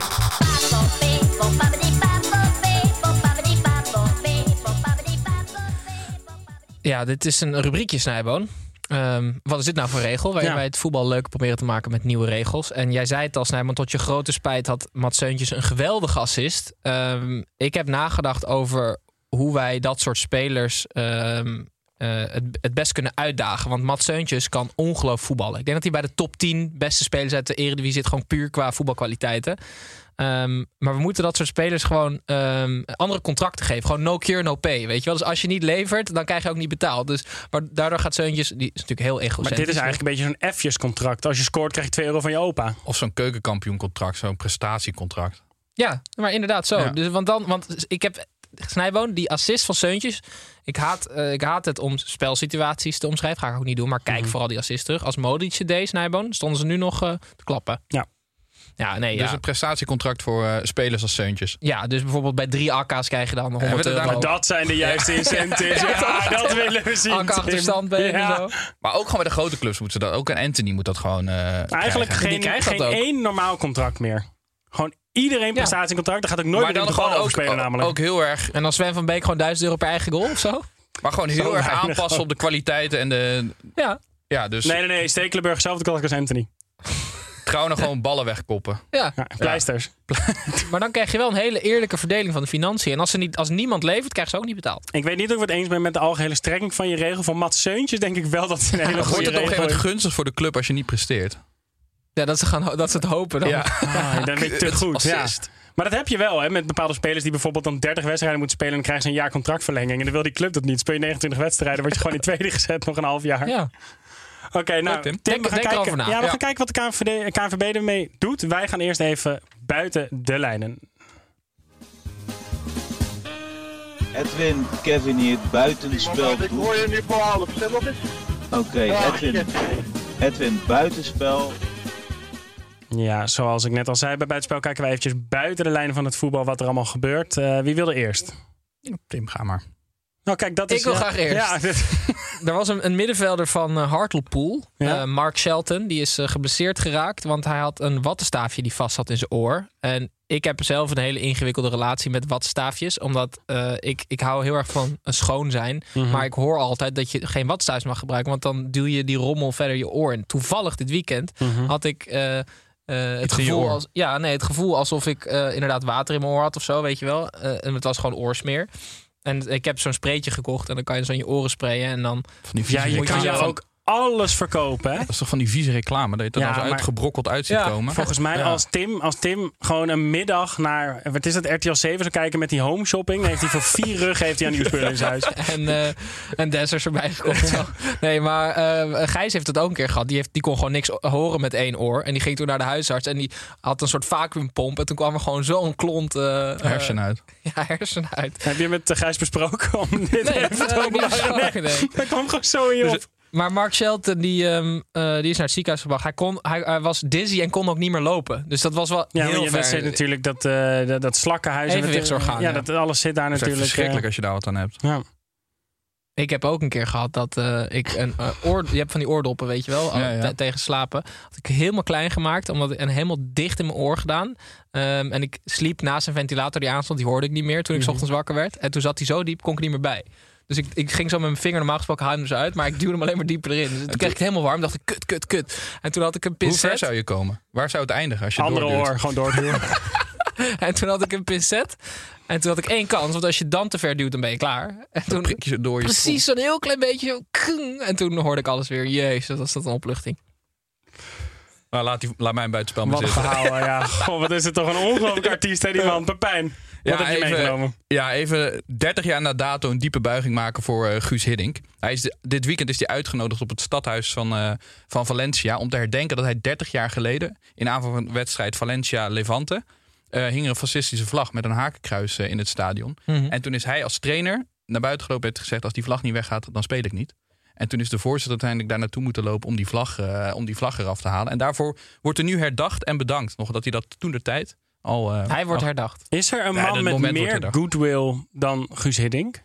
Ja, dit is een rubriekje Snijboon. Ehm, wat is dit nou voor regel? Waarin Ja. wij het voetbal leuk proberen te maken met nieuwe regels. En jij zei het al, Snijboon, tot je grote spijt had Mats Seuntjes een geweldige assist. Ehm, ik heb nagedacht over hoe wij dat soort spelers ehm, eh, het, het best kunnen uitdagen. Want Mats Seuntjes kan ongelooflijk voetballen. Ik denk dat hij bij de top 10 beste spelers uit de Eredivisie zit. Gewoon puur qua voetbalkwaliteiten. Ehm, maar we moeten dat soort spelers gewoon ehm, andere contracten geven. Gewoon no cure, no pay. Weet je wel? Dus als je niet levert, dan krijg je ook niet betaald. Dus, maar daardoor gaat Seuntjes, die is natuurlijk heel egocentrisch. Maar dit is eigenlijk een beetje zo'n F'jes-contract. Als je scoort, krijg je 2 euro van je opa. Of zo'n keukenkampioencontract, zo'n prestatiecontract. Ja, maar inderdaad zo. Ja. Dus, want, dan, want ik heb Snijboon, die assist van Seuntjes. Ik haat, eh, ik haat het om spelsituaties te omschrijven. Ga ik ook niet doen. Maar kijk Mhm. vooral die assist terug. Als Modric deed, Snijboon, stonden ze nu nog eh, te klappen. Ja. Ja, nee, Dus ja. een prestatiecontract voor eh, spelers als Seuntjes. ja, dus bijvoorbeeld bij drie AK's krijg je dan 100 Hebben we het euro. Dat zijn de juiste incentives. Ja, dat willen we zien. AK achterstand ben je Ja. en zo. Maar ook gewoon bij de grote clubs moeten ze dat. Ook een Anthony moet dat gewoon. eh, Eigenlijk krijgen. Geen, dat geen één normaal contract meer. Gewoon iedereen prestatiecontract. Daar gaat ook nooit Maar meer dan de gewoon over ook, spelen namelijk. ook heel erg. En dan Sven van Beek gewoon 1000 euro per eigen goal of zo? Maar gewoon Zo heel erg aanpassen op de kwaliteiten en de. Ja. Ja, dus Nee, nee, nee. Stekelenburg, hetzelfde klas als Anthony. Trouwen gewoon ballen wegkoppen. Ja, Ja, pleisters. maar dan krijg je wel een hele eerlijke verdeling van de financiën. En als, ze niet, als niemand levert, krijgen ze ook niet betaald. Ik weet niet of ik het eens ben met de algehele strekking van je regel. Van Mats Seuntjes denk ik wel dat het een hele wordt goede het op een gegeven regel moment is. gunstig voor de club als je niet presteert. Ja, dat ze, gaan, dat ze het hopen dan. Ja. Ah, dan ben je te Het goed. Ja. Maar dat heb je wel hè, met bepaalde spelers die bijvoorbeeld dan 30 wedstrijden moeten spelen. En dan krijgen ze een jaar contractverlenging. En dan wil die club dat niet. Speel je 29 wedstrijden, word je gewoon in tweede gezet nog een half jaar. Ja. Oké, nou, Tim. Tim, Denk- we gaan denk kijken. Ja, we Ja. gaan kijken wat de KNVB, KNVB ermee doet. Wij gaan eerst even buiten de lijnen. Edwin, Kevin hier, buitenspel. Ik hoor je nu voor Oké, Edwin. Edwin, buitenspel. Ja, zoals ik net al zei, bij Buitenspel kijken wij eventjes buiten de lijnen van het voetbal wat er allemaal gebeurt. Eh, wie wil er eerst? Tim, ga maar. Nou, kijk, dat Ik is. wil ja, graag eerst. Ja, dit- Er was een, een middenvelder van eh, Hartlepool, Ja. eh, Mark Shelton. Die is eh, geblesseerd geraakt, want hij had een wattenstaafje die vast zat in zijn oor. En ik heb zelf een hele ingewikkelde relatie met wattenstaafjes. Omdat eh, ik, ik hou heel erg van een schoon zijn. Mhm. Maar ik hoor altijd dat je geen wattenstaafjes mag gebruiken. Want dan duw je die rommel verder je oor in. Toevallig dit weekend Mhm. had ik... eh, eh, het, gevoel als, ja, nee, het gevoel alsof ik eh, inderdaad water in mijn oor had of zo, weet je wel. Eh, en het was gewoon oorsmeer. En ik heb zo'n spreetje gekocht en dan kan je zo in je oren sprayen. En dan Van die ja, je kan je ook alles verkopen, hè? Dat is toch van die vieze reclame? Dat je het er Ja, dan zo maar- uitgebrokkeld uit ziet Ja, komen. Volgens mij, Ja. als, Tim, als Tim gewoon een middag naar, wat is het, RTL 7 zou kijken met die home shopping, dan heeft hij voor vier rug heeft hij aan nieuwspullen in zijn huis. en, eh en Dessers erbij gekocht. Nee, maar eh, Gijs heeft het ook een keer gehad. Die, heeft, die kon gewoon niks horen met één oor. En die ging toen naar de huisarts. En die had een soort vacuümpomp. En toen kwam er gewoon zo'n klont uh, Hersenen uit. ja, hersenen uit. Heb je met uh, Gijs besproken om dit Nee, even dat te nee. Dat kwam gewoon zo in je Dus op. Maar Mark Shelton, die, ehm, eh, die is naar het ziekenhuis gebracht. Hij, kon, hij, hij was dizzy en kon ook niet meer lopen. Dus dat was wel Ja, heel je ver. dat zit natuurlijk dat, eh, dat, dat slakkenhuis. en dat- Evenwichtsorgaan, Ja, ja. dat alles zit daar Het is natuurlijk. verschrikkelijk eh, als je daar wat aan hebt. ja. Ik heb ook een keer gehad dat eh, ik een oor... Je hebt van die oordoppen, weet je wel, Ja, ja. te- tegen slapen. Had ik helemaal klein gemaakt, omdat ik, en helemaal dicht in mijn oor gedaan. Ehm, en ik sliep naast een ventilator die aanstond. Die hoorde ik niet meer toen ik 's Mhm. ochtends wakker werd. En toen zat hij zo diep, kon ik niet meer bij. Dus ik, ik ging zo met mijn vinger normaal gesproken haalde hem zo uit. Maar ik duwde hem alleen maar dieper erin. Dus toen kreeg ik het helemaal warm. dacht ik, kut, kut, kut. En toen had ik een Hoe ver pincet. zou je komen? Waar zou het eindigen als je Andere doorduwt? oor, gewoon doorduwen. En toen had ik een pincet. En toen had ik één kans. Want als je dan te ver duwt, dan ben je klaar. En toen prik je ze door je precies zo'n heel klein beetje. En toen hoorde ik alles weer. Jezus, dat was dat een opluchting. Nou, laat, die, laat mij een buitenspel maar Wat een zitten. verhaal, ja. Goh, wat is het toch een ongelooflijk artiest, hè, die man. Pepijn, wat heb je even, meegenomen? Ja, even 30 jaar na dato een diepe buiging maken voor eh, Guus Hiddink. Hij is de- dit weekend is hij uitgenodigd op het stadhuis van, eh, van Valencia... om te herdenken dat hij 30 jaar geleden... in aanvang van de wedstrijd Valencia-Levante... eh, hing er een fascistische vlag met een hakenkruis in het stadion. Mhm. En toen is hij als trainer naar buiten gelopen en heeft gezegd... als die vlag niet weggaat, dan speel ik niet. En toen is de voorzitter uiteindelijk daar naartoe moeten lopen om die, vlag, om die vlag eraf te halen. En daarvoor wordt er nu herdacht en bedankt. Nog dat hij dat toen de tijd al... eh, Hij wordt al- herdacht. Is er een Ja, man met meer goodwill dan Guus Hiddink?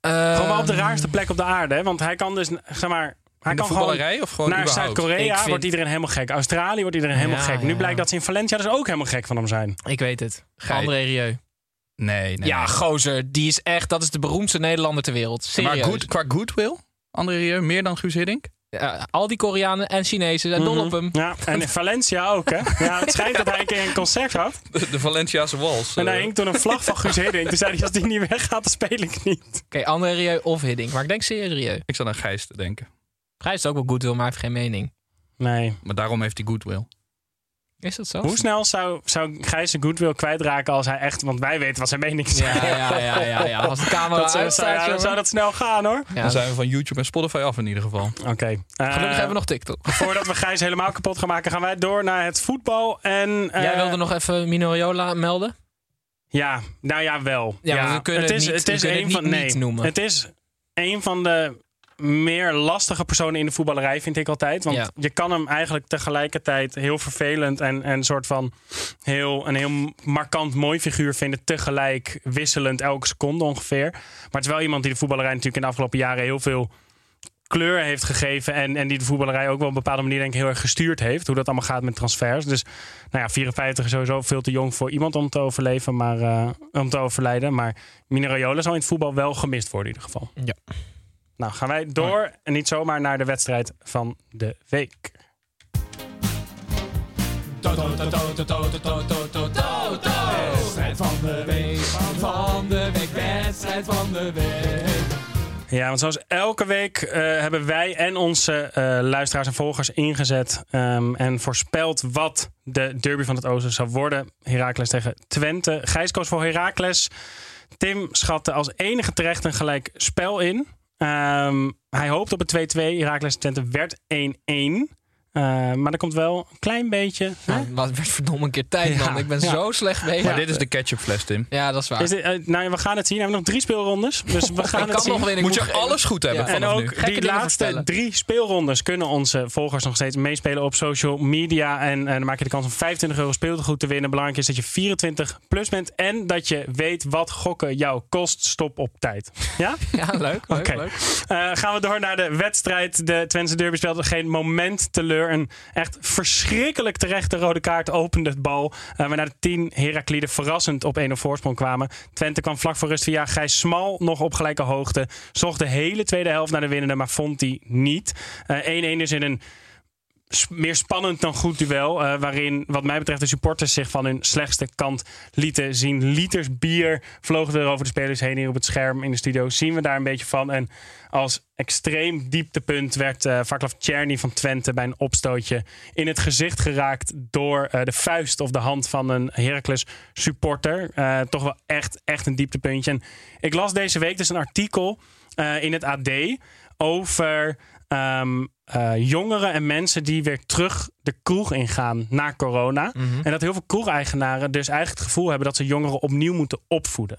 Ehm, Gewoon maar op de raarste plek op de aarde, hè? Want hij kan dus, zeg maar... Hij in de kan gewoon voetballerij of gewoon naar Zuid-Korea vind- wordt iedereen helemaal gek. Australië wordt iedereen helemaal Ja, gek. ja, Nu blijkt dat ze in Valencia dus ook helemaal gek van hem zijn. Ik weet het. Gij- André Rieu. Nee, nee. Ja, nee. gozer. Die is echt... Dat is de beroemdste Nederlander ter wereld. Serieus. Maar goed, qua goodwill, André Rieu, meer dan Guus Hiddink? Ja, al die Koreanen en Chinezen zijn dol op hem. Ja, en in Valencia ook, hè? Ja, het schijnt dat hij een keer een concert had. De, de Valenciaanse wals. En daar eh. hing toen een vlag van Guus Hiddink. Toen zei hij, als die niet weggaat, dan speel ik niet. Oké, André Rieu of Hiddink. Maar ik denk serieus Rieu. ik zat aan Gijs te denken. Gijs is ook wel goed wil, maar hij heeft geen mening. Nee. Maar daarom heeft hij goodwill. Is dat zo? Hoe snel zou, zou Gijs zijn goodwill kwijtraken als hij echt... Want wij weten wat zijn mening is. Ja, ja, ja, ja, ja. Als de camera Dat zou, uitstaat, zou, ja, dan jongen. zou dat snel gaan, hoor. Ja, Dan zijn we van YouTube en Spotify af in ieder geval. Oké. Eh, Gelukkig hebben we nog TikTok. Voordat we Gijs helemaal kapot gaan maken, gaan wij door naar het voetbal. En, eh, Jij wilde nog even Mino Raiola melden? Ja, nou ja, wel. Ja, we kunnen het niet- we kunnen een het van, nee, niet noemen. Het is een van de meer lastige personen in de voetballerij, vind ik altijd. Want Ja. je kan hem eigenlijk tegelijkertijd heel vervelend en, en een soort van heel, een heel markant mooi figuur vinden. Tegelijk wisselend elke seconde ongeveer. Maar het is wel iemand die de voetballerij natuurlijk in de afgelopen jaren heel veel kleur heeft gegeven. En, en die de voetballerij ook wel op een bepaalde manier denk ik heel erg gestuurd heeft. Hoe dat allemaal gaat met transfers. Dus nou ja, 54 is sowieso veel te jong voor iemand om te overleven. Maar, eh, om te overlijden. Maar Mino Raiola zal in het voetbal wel gemist worden in ieder geval. Ja. Nou gaan wij door. En niet zomaar naar de wedstrijd van de week. Wedstrijd van de week, van de week, wedstrijd van de week. Ja, want zoals elke week eh, hebben wij en onze eh, luisteraars en volgers ingezet ehm, en voorspeld wat de derby van het Oosten zou worden. Heracles tegen Twente. Gijs koos voor Heracles. Tim schatte als enige terecht een gelijk spel in. Ehm, hij hoopte op een 2-2. Heracles Twente werd 1-1. Eh, maar er komt wel een klein beetje. hè? Nou, wat werd verdomme een keer tijd, Ja, man. Ik ben ja. zo slecht bezig. Maar dit is de ketchupfles, Tim. Ja, dat is waar. Is dit, eh, nou, we gaan het zien. We hebben nog drie speelrondes. Dus we gaan ik het kan zien. nog winnen. Moet je even- alles goed hebben Ja. En ook nu. die laatste drie speelrondes kunnen onze volgers nog steeds meespelen op social media. En, en dan maak je de kans om 25 euro speelgoed te winnen. Belangrijk is dat je 24 plus bent en dat je weet wat gokken jou kost. Stop op tijd. Ja? Ja, leuk, leuk, Oké. leuk. Eh, gaan we door naar de wedstrijd. De Twente Derby speelde geen moment teleur. Een echt verschrikkelijk terechte rode kaart opende het bal. Eh waarna de tien Herakliden verrassend op 1-0 voorsprong kwamen. Twente kwam vlak voor rust via Gijs Smal nog op gelijke hoogte. Zocht de hele tweede helft naar de winnende, maar vond die niet. Eh, 1-1 is in een meer spannend dan goed duel. eh, waarin, wat mij betreft, de supporters zich van hun slechtste kant lieten zien. Liters bier vlogen er over de spelers heen hier op het scherm in de studio. Zien we daar een beetje van. En als extreem dieptepunt werd eh Vaklav van Twente bij een opstootje in het gezicht geraakt door eh, de vuist of de hand van een Heracles supporter. Toch wel echt, echt een dieptepuntje. En ik las deze week dus een artikel in het AD over ehm, eh, jongeren en mensen die weer terug de kroeg ingaan na corona. En dat heel veel kroegeigenaren dus eigenlijk het gevoel hebben dat ze jongeren opnieuw moeten opvoeden.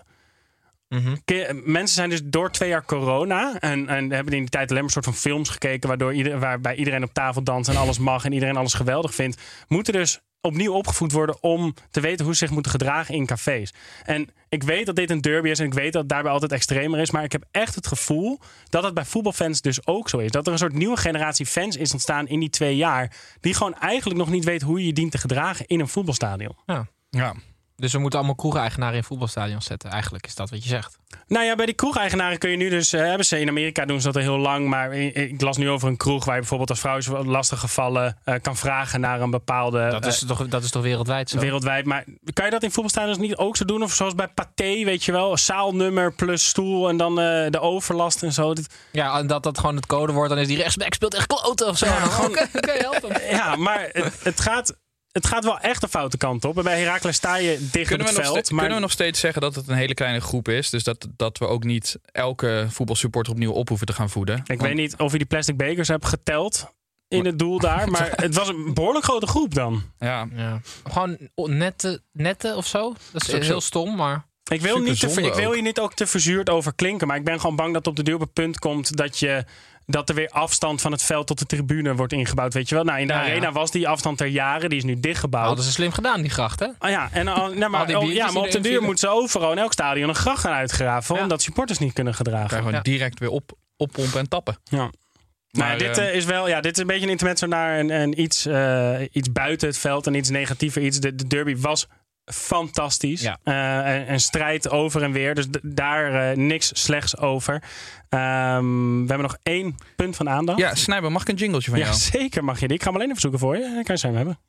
Mhm. Mensen zijn dus door twee jaar corona. En, en hebben in die tijd alleen maar soort van films gekeken. Waardoor ieder, waarbij iedereen op tafel danst en alles mag. En iedereen alles geweldig vindt. Moeten dus opnieuw opgevoed worden om te weten hoe ze zich moeten gedragen in cafés. En ik weet dat dit een derby is. En ik weet dat het daarbij altijd extremer is. Maar ik heb echt het gevoel dat het bij voetbalfans dus ook zo is. Dat er een soort nieuwe generatie fans is ontstaan in die twee jaar. Die gewoon eigenlijk nog niet weet hoe je je dient te gedragen in een voetbalstadion. Ja. Ja. Dus we moeten allemaal kroegeigenaren in voetbalstadions zetten. Eigenlijk is dat wat je zegt. Nou ja, bij die kroegeigenaren kun je nu dus... eh, hebben ze in Amerika doen ze dat al heel lang. Maar ik las nu over een kroeg waar je bijvoorbeeld als vrouw is lastig gevallen... eh, kan vragen naar een bepaalde... Dat is, eh, toch, dat is toch wereldwijd zo? Wereldwijd. Maar kan je dat in voetbalstadions niet ook zo doen? Of zoals bij Pathé, weet je wel? Zaalnummer plus stoel en dan de overlast en zo. Ja, en dat dat gewoon het codewoord. Dan is die rechtsback speelt echt kloten of zo. Ja, gewoon- help hem. Ja, maar het, het gaat... Het gaat wel echt de foute kant op. En bij Heracles sta je dicht Kunnen op het veld. ste- maar kunnen we nog steeds zeggen dat het een hele kleine groep is? Dus dat, dat we ook niet elke voetbalsupporter opnieuw op hoeven te gaan voeden? Ik Want- weet niet of je die plastic bekers hebt geteld in het doel daar. Maar het was een behoorlijk grote groep dan. Ja, Ja. Gewoon nette, nette of zo. Dat is is ook heel stom, maar... Ik wil, niet te, ik wil ook. hier niet ook te verzuurd over klinken. Maar ik ben gewoon bang dat op de duur op het punt komt dat je. Dat er weer afstand van het veld tot de tribune wordt ingebouwd. Weet je wel? Nou, in de Ja, ja. arena was die afstand er jaren. Die is nu dichtgebouwd. Hadden ze slim gedaan, die gracht, hè? Ah ja, en, al- maar, Al oh, ja, maar op de duur moeten ze overal in elk stadion een gracht gaan uitgraven. Ja. Omdat supporters niet kunnen gedragen. kan gewoon direct weer op, oppompen en tappen. Ja. Maar, Maar dit eh, eh, is wel, ja, dit is een beetje een intermezzo naar een, een iets, eh, iets buiten het veld en iets negatiever iets. De, de derby was fantastisch. Ja. Eh, en, en strijd over en weer. Dus daar eh, niks slechts over. Ehm, we hebben nog één punt van aandacht. Ja, Snijber, mag ik een jingletje van Ja, jou? zeker mag je die. Ik ga hem alleen even zoeken voor je. Dan kan je zijn hebben.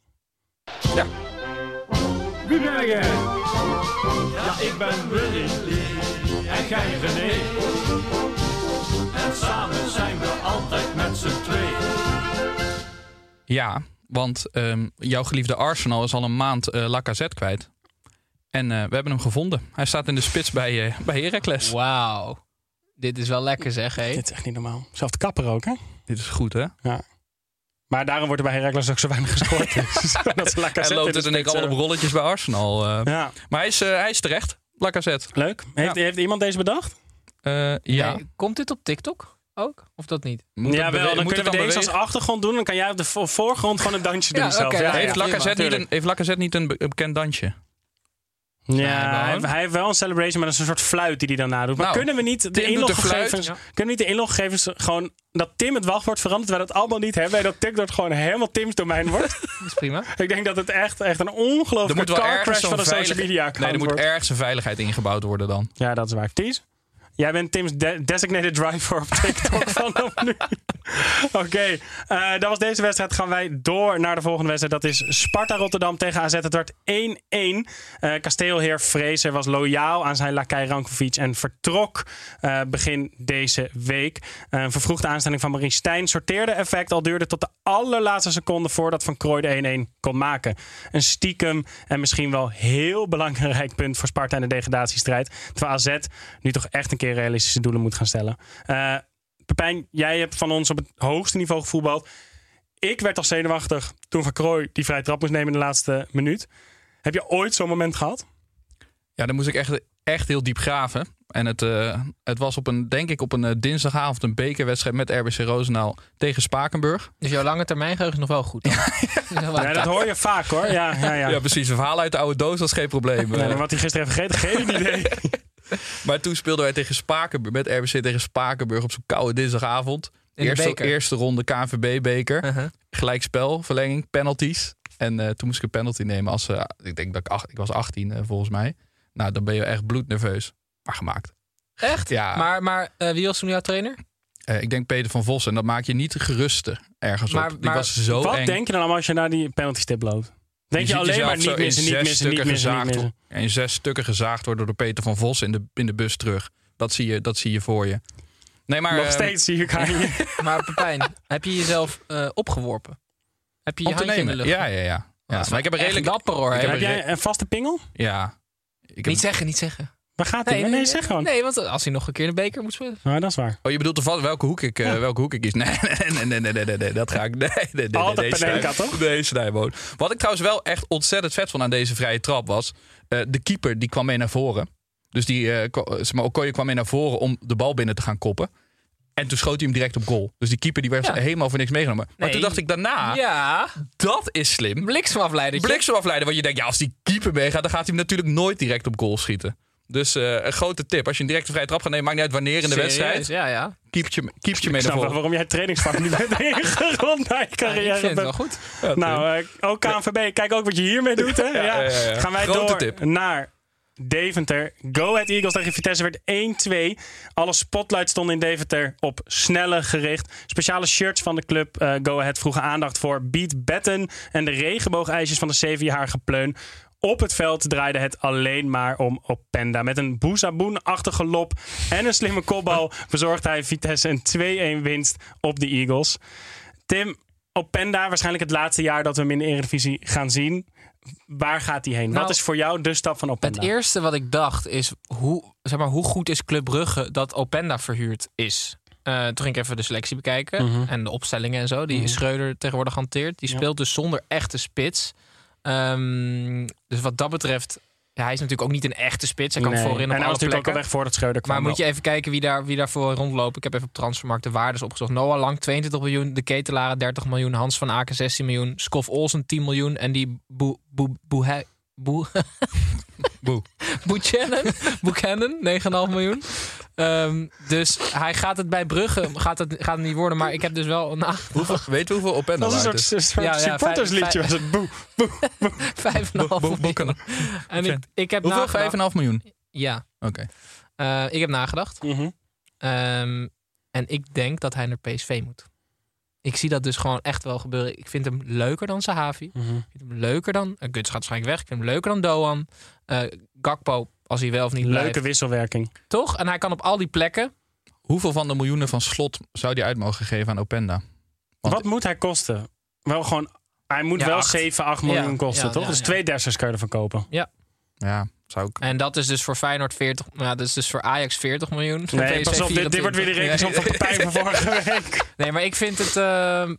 Wie ben jij? Ja, ik ben Willy en jij René. En samen zijn we altijd met z'n twee. Ja, want ehm, jouw geliefde Arsenal is al een maand eh Lacazette kwijt. En eh, we hebben hem gevonden. Hij staat in de spits bij, eh bij Heracles. Wauw. Dit is wel lekker, zeg, hé. Dit is echt niet normaal. Zelf de kapper ook, hè? Dit is goed, hè? Maar daarom wordt er bij Heracles ook zo weinig gescoord. Dus dat is Hij Lacazette loopt in de het en ik allemaal op rolletjes bij Arsenal. eh. Ja, Maar hij is, eh, hij is terecht, Lacazette. leuk. Heeft, heeft iemand deze bedacht? Eh, ja. Nee, komt dit op TikTok ook? Of dat niet? Moet ja, wel. Dan moet kunnen we deze als achtergrond doen. Dan kan jij op de vo- voorgrond gewoon een dansje doen Ja, zelf. ja, ja, heeft, ja. Lacazette niet een, heeft Lacazette niet een be- bekend dansje? Ja, Nee, hij, heeft- hij heeft wel een celebration, maar dat is een soort fluit die hij dan nadoet. Maar Nou, kunnen we niet de doet de inloggegevens, kunnen we niet de inloggegevens gewoon dat Tim het wachtwoord verandert, wij dat allemaal niet hebben en dat TikTok gewoon helemaal Tim's domein wordt? Dat is prima. Ik denk dat het echt, echt een ongelooflijke car crash van een social media account Nee, er moet wordt. ergens een veiligheid ingebouwd worden dan. Ja, dat is waar. Ties? Jij bent Tim's de- designated driver op TikTok vanaf nu. Oké, eh, dat was deze wedstrijd. Gaan wij door naar de volgende wedstrijd. Dat is Sparta Rotterdam tegen AZ. Het werd 1-1. Eh kasteelheer Vrezer was loyaal aan zijn lakij Rankovic en vertrok eh, begin deze week. Een vervroegde aanstelling van Marie Stijn sorteerde effect. Al duurde tot de allerlaatste seconde voordat Van Krooi de 1-1 kon maken. Een stiekem en misschien wel heel belangrijk punt voor Sparta in de degradatiestrijd. Terwijl AZ nu toch echt een keer realistische doelen moet gaan stellen. Eh Pepijn, jij hebt van ons op het hoogste niveau gevoetbald. Ik werd al zenuwachtig toen Van Krooi die vrije trap moest nemen in de laatste minuut. Heb je ooit zo'n moment gehad? Ja, dan moest ik echt, echt heel diep graven. En het, eh, het was op een, denk ik, op een eh, dinsdagavond een bekerwedstrijd met RBC Roosendaal tegen Spakenburg. Dus jouw lange termijn geheugen is nog wel goed. Dan. Ja, dat hoor je vaak hoor. Ja, ja, ja. Ja, precies. Een verhaal uit de oude doos, is geen probleem. Nee, wat hij gisteren heeft gegeten, geen idee. Maar toen speelden wij tegen Spakenburg, met RBC tegen Spakenburg op zo'n koude dinsdagavond. In de Eerste, beker. eerste ronde KNVB-beker. Uh-huh. Gelijkspel, verlenging, penalties. En eh, toen moest ik een penalty nemen als... eh, ik denk dat ik... Acht, ik was 18 eh, volgens mij. Nou, dan ben je echt bloednerveus. Maar gemaakt. Echt? Ja. Maar, maar eh, wie was toen jouw trainer? Eh, ik denk Peter van Vos. En dat maak je niet geruster ergens Maar- op. Die maar was zo Wat eng. denk je dan allemaal als je naar die penalty stip loopt? Denk je, alleen maar niet in missen, niet zes missen, niet stukken missen, niet gezaagd missen. in zes stukken gezaagd worden door Peter van Vos in de, in de bus terug. Dat zie je, dat zie je voor je. Nee, maar... Nog ehm, steeds zie ik je. Maar Pepijn, heb je jezelf eh, opgeworpen? Heb je je om handje in de lucht? Ja, ja, ja. ja. Dat is maar ik heb een redelijk... dapper hoor. heb Heb een jij een vaste pingel? Ja. Ik heb, Niet zeggen, niet zeggen. Waar gaat hij? Nee, zeg gewoon. Nee, want als hij nog een keer de beker moet spelen. Nou, dat is waar. Oh, je bedoelt ervan welke hoek ik, eh, welke hoek ik kies? Nee, nee, nee, nee, nee, nee, nee, dat ga ik. Nee, nee, nee, nee, Altijd nee, toch? Nee, Snijboon. Wat ik trouwens wel echt ontzettend vet vond aan deze vrije trap was. eh, de keeper die kwam mee naar voren. Dus die, eh, ko- zeg maar, Okoye kwam in naar voren om de bal binnen te gaan koppen. En toen schoot hij hem direct op goal. Dus die keeper die werd Ja. helemaal voor niks meegenomen. Maar Nee. toen dacht ik daarna, Ja, dat is slim. bliksemafleider. Bliksemafleider, want je denkt, ja, als die keeper meegaat, dan gaat hij hem natuurlijk nooit direct op goal schieten. Dus eh, een grote tip. Als je een directe vrije trap gaat nemen, maakt niet uit wanneer in de wedstrijd. Ja, ja. Keepje, keepje mee Ik naar snap wel voren. waarom jij trainingsvak niet bent ingerond na je Ja, carrière. ik vind het wel goed. Nou, eh, ook KNVB, kijk ook wat je hiermee doet. Hè? Ja, ja, ja, ja. Gaan wij Grote door tip. naar Deventer. Go Ahead Eagles tegen Vitesse werd 1-2. Alle spotlights stonden in Deventer op snelle gericht. Speciale shirts van de club eh, Go Ahead vroegen aandacht voor Beat Betten en de regenboogijsjes van de zevenjarige pleun. Op het veld draaide het alleen maar om Openda. Met een boezaboen-achtige lop en een slimme kopbal verzorgde hij Vitesse een 2-1 winst op de Eagles. Tim, Openda, waarschijnlijk het laatste jaar dat we hem in de Eredivisie gaan zien. Waar gaat hij heen? Nou, Wat is voor jou de stap van Openda? Het eerste wat ik dacht is, hoe, zeg maar, hoe goed is Club Brugge dat Openda verhuurd is? Eh, toen ging ik even de selectie bekijken Mhm. en de opstellingen en zo. Die Mhm. Schreuder tegenwoordig hanteert. Die Ja. speelt dus zonder echte spits. Ehm, dus wat dat betreft, ja, hij is natuurlijk ook niet een echte spits. Hij kan Nee. voorin op en hij alle was natuurlijk ook plekken. al weg voordat Schreuder kwam. Maar moet je even kijken wie, daar, wie daarvoor rondloopt. Ik heb even op Transfermarkt de waardes opgezocht. Noah Lang 22 miljoen, De Ketelaren 30 miljoen, Hans van Aken 16 miljoen, Skof Olsen 10 miljoen en die Boe Boe Boe Boe Boe. Buchanan, Buchanan 9,5 miljoen. Ehm, dus hij gaat het bij Brugge gaat het, gaat het niet worden. Maar ik heb dus wel na Hoeveel, weet je hoeveel Openda dat is een soort, is? een soort Ja, ja, supportersliedje. vijf- Was het boe, boe, boe. 5,5 Bo- bo- miljoen. En ik, ik heb Hoeveel? nagedacht- 5,5 miljoen? Ja, Oké. Eh, ik heb nagedacht. Mhm. Ehm, en ik denk dat hij naar PSV moet. Ik zie dat dus gewoon echt wel gebeuren. Ik vind hem leuker dan Sahavi. Mhm. Ik vind hem leuker dan... Uh, Guts gaat waarschijnlijk weg. Ik vind hem leuker dan Doan. Eh, Gakpo, als hij wel of niet Leuke blijft. wisselwerking. Toch? En hij kan op al die plekken... Hoeveel van de miljoenen van slot zou die uit mogen geven aan Openda? Want- Wat moet hij kosten? Wel gewoon, hij moet Ja, wel acht. 7, 8 miljoen Ja, kosten, ja, toch? ja, dus ja. twee Dessers kan je ervan kopen. Ja, zou ik. En dat is dus voor Feyenoord 40... Nou, dat is dus voor Ajax 40 miljoen. Nee, PSV pas op, dit, dit wordt weer de 24. rekensom van Pepijn van vorige week. Nee, maar ik vind het ehm,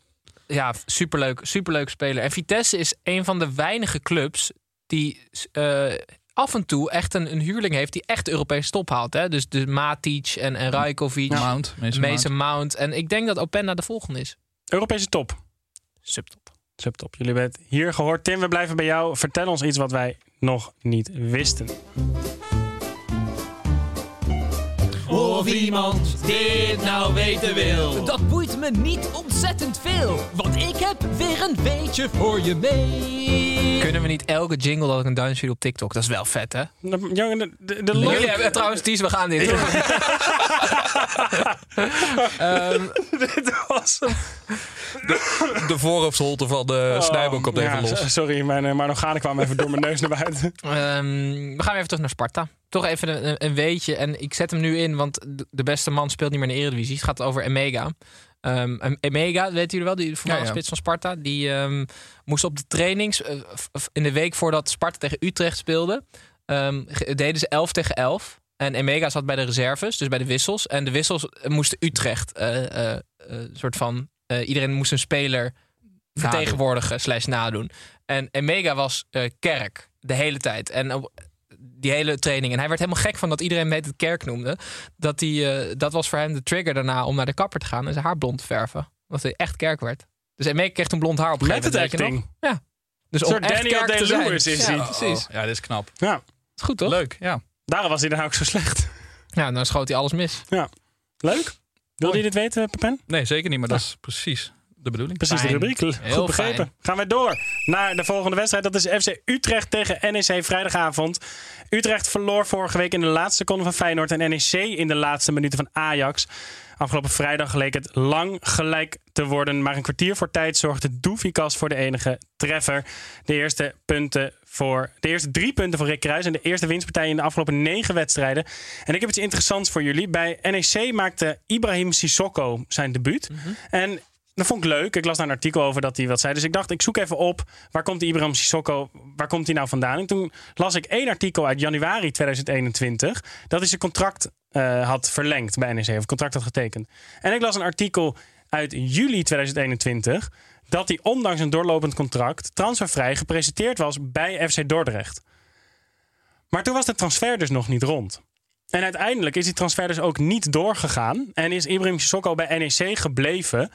ja, superleuk, superleuk speler. En Vitesse is een van de weinige clubs die eh, af en toe echt een, een huurling heeft die echt de Europese top haalt. Hè? Dus de Matic en, en Rajkovic, Mount. Mason Mason Mount. Mount. En ik denk dat Openda de volgende is. Europese top. Subtop. Subtop. Jullie hebben het hier gehoord. Tim, we blijven bij jou. Vertel ons iets wat wij nog niet wisten. Of iemand dit nou weten wil. Dat boeit me niet ontzettend veel, want ik heb weer een beetje voor je mee. Kunnen we niet elke jingle dat ik een duimpje doe op TikTok? Dat is wel vet, hè? De, jongen, de, de, de Jullie lol- hebben trouwens, Ties, we gaan dit. Ehm, Dit was hem. De voorhoofdsholte van de Snijboom komt even Oh, Ja, los. Sorry, mijn uh, Marnogane kwam even door mijn neus naar buiten. Ehm, we gaan even terug naar Sparta. Toch even een, weetje. En ik zet hem nu in, want de- beste man speelt niet meer in de Eredivisie. Het gaat over Emega. En Emega, weten jullie wel, die voormalige Ja, ja. spits van Sparta. Die ehm, moest op de trainings, eh, in de week voordat Sparta tegen Utrecht speelde, ehm, deden ze 11 tegen 11. En Emega zat bij de reserves, dus bij de wissels. En de wissels moesten Utrecht, eh, eh, soort van, iedereen moest een speler vertegenwoordigen slash nadoen. En Emega was kerk de hele tijd. En op die hele training. En hij werd helemaal gek van dat iedereen hem het kerk noemde. Dat, hij, eh, dat was voor hem de trigger daarna om naar de kapper te gaan en zijn haar blond te verven. Dat hij echt kerk werd. Dus Emega kreeg toen blond haar op een Met het acting. Ja. Dus Een om soort echt Daniel kerk te zijn. Day-Lewis is hij. Ja, precies. Oh, ja, dit is knap. Ja, Is goed toch? Leuk, ja. daarom was hij dan ook zo slecht. Ja, dan schoot hij alles mis. Leuk. Wilde je dit weten, Pepijn? Nee, zeker niet, maar dat is precies de bedoeling. Precies Fijn. de rubriek. Heel Goed begrepen. fijn. Gaan wij door naar de volgende wedstrijd. Dat is FC Utrecht tegen NEC vrijdagavond. Utrecht verloor vorige week in de laatste seconde van Feyenoord en NEC in de laatste minuten van Ajax. Afgelopen vrijdag leek het lang gelijk te worden. Maar een kwartier voor tijd zorgde Doefikas voor de enige treffer. De eerste, punten voor, de eerste drie punten voor Rick Kruis. En de eerste winstpartij in de afgelopen negen wedstrijden. En ik heb iets interessants voor jullie. Bij NEC maakte Ibrahim Sissoko zijn debuut. En dat vond ik leuk. Ik las daar een artikel over dat hij wat zei. Dus ik dacht, ik zoek even op. Waar komt die Ibrahim Sissoko, waar komt hij nou vandaan? En toen las ik één artikel uit januari 2021. Dat hij zijn contract eh, had verlengd bij NEC. Of contract had getekend. En ik las een artikel uit juli 2021. Dat hij ondanks een doorlopend contract transfervrij gepresenteerd was bij FC Dordrecht. Maar toen was de transfer dus nog niet rond. En uiteindelijk is die transfer dus ook niet doorgegaan. En is Ibrahim Sissoko bij NEC gebleven.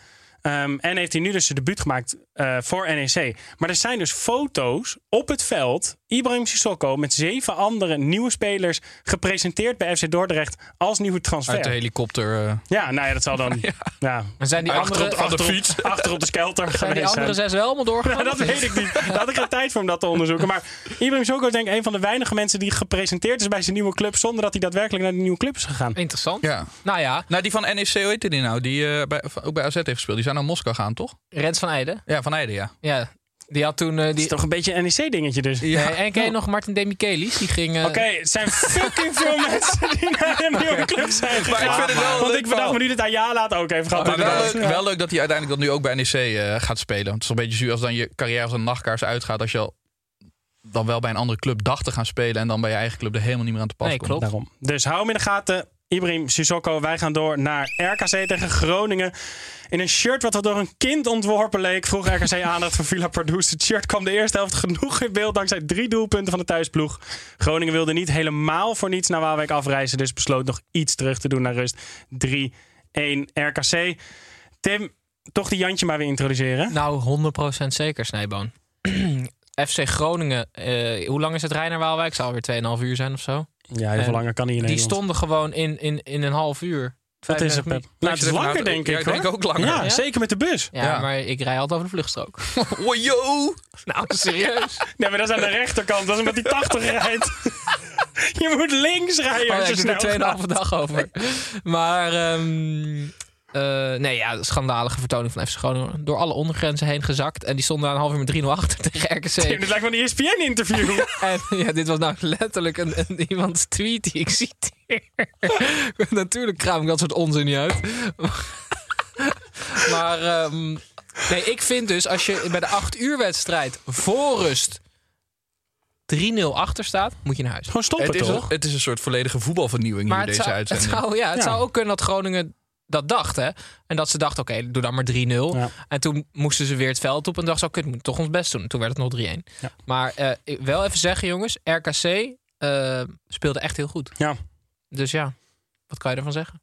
Ehm, en heeft hij nu dus zijn debuut gemaakt eh, voor NEC. Maar er zijn dus foto's op het veld. Ibrahim Sissoko met zeven andere nieuwe spelers gepresenteerd bij FC Dordrecht als nieuwe transfer. Uit de helikopter. eh, Ja, nou ja, dat zal dan. ja. Maar zijn die Achter andere, op- aan de fiets. achter op de skelter zijn die andere zes wel allemaal doorgegaan? Ja, dat weet ik niet. Daar had ik geen tijd voor om dat te onderzoeken. Maar Ibrahim Sissoko is denk ik een van de weinige mensen die gepresenteerd is bij zijn nieuwe club. zonder dat hij daadwerkelijk naar die nieuwe club is gegaan. Interessant. ja. Nou ja, Nou, die van NEC, hoe heette die nou? Die eh, bij, ook bij AZ heeft gespeeld. Die zijn naar Moskou gaan, toch? Rens van Eijden. Ja, van Eijden, ja. Ja, die had toen... eh, Dat is die, toch een beetje een NEC-dingetje dus. Nee, en ken je nog Martin Demichelis? Die ging... eh, Oké, het zijn fucking veel mensen die naar een nieuwe club zijn gegaan. ik vind het wel Want leuk ik bedacht me nu dat Ayala het ook even gehad. Maar wel leuk, wel leuk dat hij uiteindelijk dat nu ook bij NEC eh, gaat spelen. Want het is een beetje zuur als dan je carrière als een nachtkaars uitgaat. Als je al dan wel bij een andere club dacht te gaan spelen. En dan bij je eigen club er helemaal niet meer aan te pas Nee, komt. klopt. Daarom. Dus hou hem in de gaten. Ibrahim Sissoko, wij gaan door naar RKC tegen Groningen. In een shirt wat door een kind ontworpen leek, vroeg RKC aandacht voor Villa Pardoes. Het shirt kwam de eerste helft genoeg in beeld dankzij drie doelpunten van de thuisploeg. Groningen wilde niet helemaal voor niets naar Waalwijk afreizen, dus besloot nog iets terug te doen naar rust. 3-1 RKC. Tim, toch die Jantje maar weer introduceren. Nou, 100% zeker, Snijboon. FC Groningen, eh, hoe lang is het rijden naar Waalwijk? Zal weer 2,5 uur zijn of zo. Ja, heel veel langer kan hij in Die Nederland. stonden gewoon in, in, in een half uur. Dat is het, 35 Pep. minuten. Nou, het is langer, denk ja, ik. ik denk ook langer. Ja, zeker met de bus. Ja, Ja. maar ik rij altijd over de vluchtstrook. Yo! nou, serieus. Nee, maar dat is aan de rechterkant. Dat is omdat hij 80 rijdt. Je moet links rijden Oh, als ja, je ik doe snel er 2,5 gaat. dag over. Maar, ehm, eh, nee, ja, schandalige vertoning van FC Groningen. Door alle ondergrenzen heen gezakt. En die stonden na een half uur met 3-0 achter tegen RKC. Tim, Dit lijkt wel een ESPN-interview. En ja, dit was nou letterlijk een, een, iemands tweet die ik citeer. Natuurlijk kraam ik dat soort onzin niet uit. maar ehm, nee, ik vind dus als je bij de 8 uur wedstrijd voor rust 3-0 achter staat, moet je naar huis. Gewoon stoppen, Het is, toch? een, het is een soort volledige voetbalvernieuwing Maar het deze zou, het, uitzending. zou, ja, het Ja. zou ook kunnen dat Groningen dat dacht. Hè? En dat ze dachten, oké, doe dan maar 3-0. Ja. En toen moesten ze weer het veld op en dachten, zo, kut, we moeten toch ons best doen. Toen werd het nog 3-1. Ja. Maar eh, wel even zeggen, jongens, RKC eh, speelde echt heel goed. Ja. Dus ja, wat kan je ervan zeggen?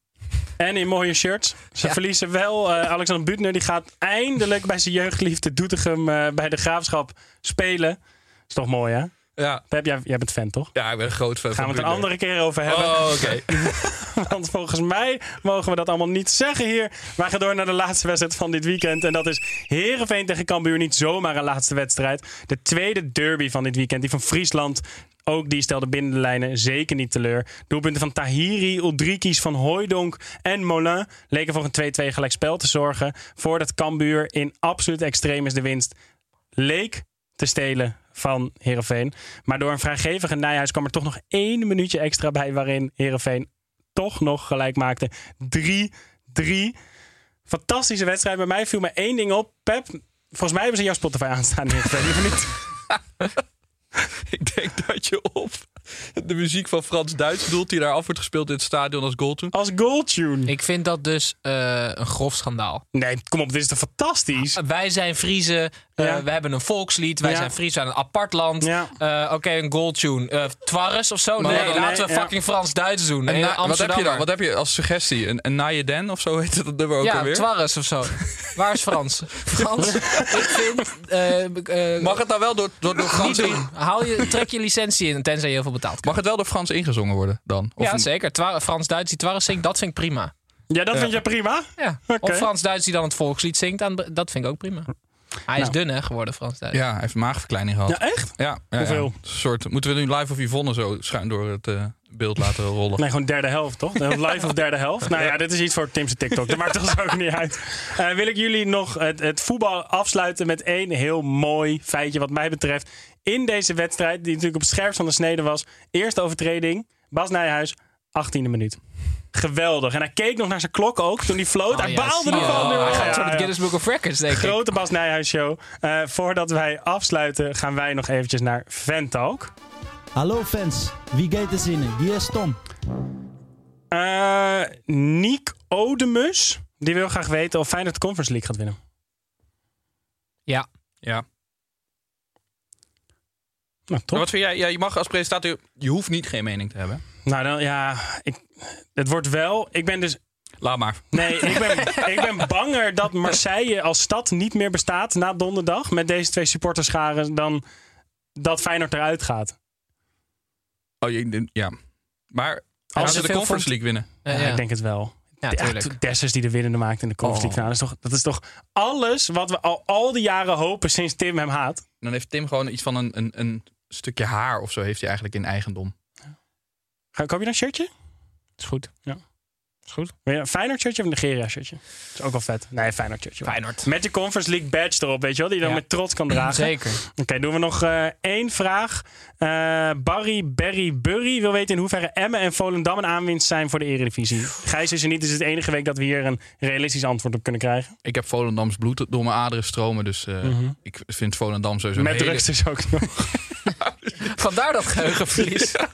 En in mooie shirts. Ze Ja. verliezen wel. Eh, Alexander Butner die gaat eindelijk bij zijn jeugdliefde Doetinchem bij de Graafschap spelen. Is toch mooi, hè? Ja. Pep, jij, jij bent fan, toch? ja, ik ben een groot fan Gaan we het een andere keer over hebben. Oh, oké. Want volgens mij mogen we dat allemaal niet zeggen hier. Wij gaan door naar de laatste wedstrijd van dit weekend. En dat is Herenveen tegen Cambuur. Niet zomaar een laatste wedstrijd. De tweede derby van dit weekend. Die van Friesland. Ook die stelde binnen de lijnen zeker niet teleur. Doelpunten van Tahiri, Uldrikis, Van Hooijdonk en Molin leken voor een 2-2 gelijkspel te zorgen. Voordat Cambuur in absoluut extreem is de winst leek te stelen van Herenveen. Maar door een vrijgevige Nijhuis kwam er toch nog één minuutje extra bij... waarin Herenveen toch nog gelijk maakte. 3-3. Fantastische wedstrijd. Bij mij viel me één ding op. Pep, volgens mij hebben ze jouw Spotify aanstaan. Heerenveen, of niet? ik denk dat je op de muziek van Frans Duits doelt... die daar af wordt gespeeld in het stadion als goaltune. Als goaltune. Ik vind dat dus eh, een grof schandaal. Nee, kom op. Dit is toch fantastisch? Wij zijn Friese, eh, Ja. we hebben een volkslied, wij Ja. zijn Fries, we zijn een apart land. Ja. Eh, Oké, een goaltune. Eh Twarres of zo? Maar nee, laten nee, we ja. fucking Frans-Duits doen. En na- wat heb je dan? Wat heb je als suggestie? Een, een of zo heet het dat nummer ook ja, alweer? Twarres of zo. Waar is Frans? Frans? ik vind... Mag het nou wel door, door, door Frans in- doen. Haal je, trek je licentie in, tenzij je heel veel betaalt. Mag het wel door Frans ingezongen worden dan? Of ja, een- zeker. Frans-Duits die Twarres zingt, dat vind ik prima. Ja, dat vind je prima? Ja. Oké. Of Frans-Duits die dan het volkslied zingt, dan- dat vind ik ook prima. Hij is Nou. dun hè, geworden, Frans-Duits. Ja, hij heeft maagverkleining gehad. Ja, echt? Ja, ja, Hoeveel? ja. Een soort, moeten we nu live of Yvonne zo schuin door het eh, beeld laten rollen? Nee, gewoon derde helft, toch? Live of derde helft. Nou ja, dit is iets voor Tim's TikTok. Dat maakt ons ook niet uit. Eh, wil ik jullie nog het, het voetbal afsluiten met één heel mooi feitje wat mij betreft. In deze wedstrijd, die natuurlijk op het scherpst van de snede was. Eerste overtreding, Bas Nijhuis, 18e minuut. Geweldig. En hij keek nog naar zijn klok ook toen hij floot. Oh hij ja, baalde ervan. Oh, hij gaat zo ja. het Guinness Book of Records, denk ik. Grote Bas Nijhuis show. Eh, voordat wij afsluiten gaan wij nog eventjes naar Ventalk. Hallo fans, wie gaat er zinnen? Hier is Tom. Eh Niek Odemus, die wil graag weten of Feyenoord de Conference League gaat winnen. Ja. Ja. Nou, Maar Wat vind jij? Ja, je mag als presentator, je hoeft niet geen mening te hebben. Nou, dan ja, ik, het wordt wel. Ik ben dus. Laat maar. Nee, ik ben, ik ben banger dat Marseille als stad niet meer bestaat na donderdag met deze twee supporterscharen dan dat Feyenoord eruit gaat. Oh, je, ja. Maar Als ze de Conference vond- League winnen. Ja, Ja, ja. ik denk het wel. Ja, tuurlijk. Dessers die de winnende maakt in de Conference League. finale. Dat is, toch, dat is toch alles wat we al, al die jaren hopen sinds Tim hem haat. Dan heeft Tim gewoon iets van een, een, een stukje haar of zo heeft hij eigenlijk in eigendom. Ga, koop je dan een shirtje? Is goed. Ja. Is goed. Wil je een Feyenoord shirtje of een Nigeria shirtje? Dat is ook wel vet. Nee, Feyenoord shirtje. wel. Feyenoord. Met de Conference League badge erop, weet je wel? Die je dan Ja. met trots kan dragen. Zeker. Oké, doen we nog eh, één vraag. Eh, Barry Berry Burry wil weten in hoeverre Emmen en Volendam een aanwinst zijn voor de Eredivisie. Gijs is er niet, dus het is de enige week dat we hier een realistisch antwoord op kunnen krijgen. Ik heb Volendams bloed door mijn aderen stromen, dus eh, Mhm. ik vind Volendam sowieso Met hele... drugs dus ook nog. Vandaar dat geheugenverlies. Al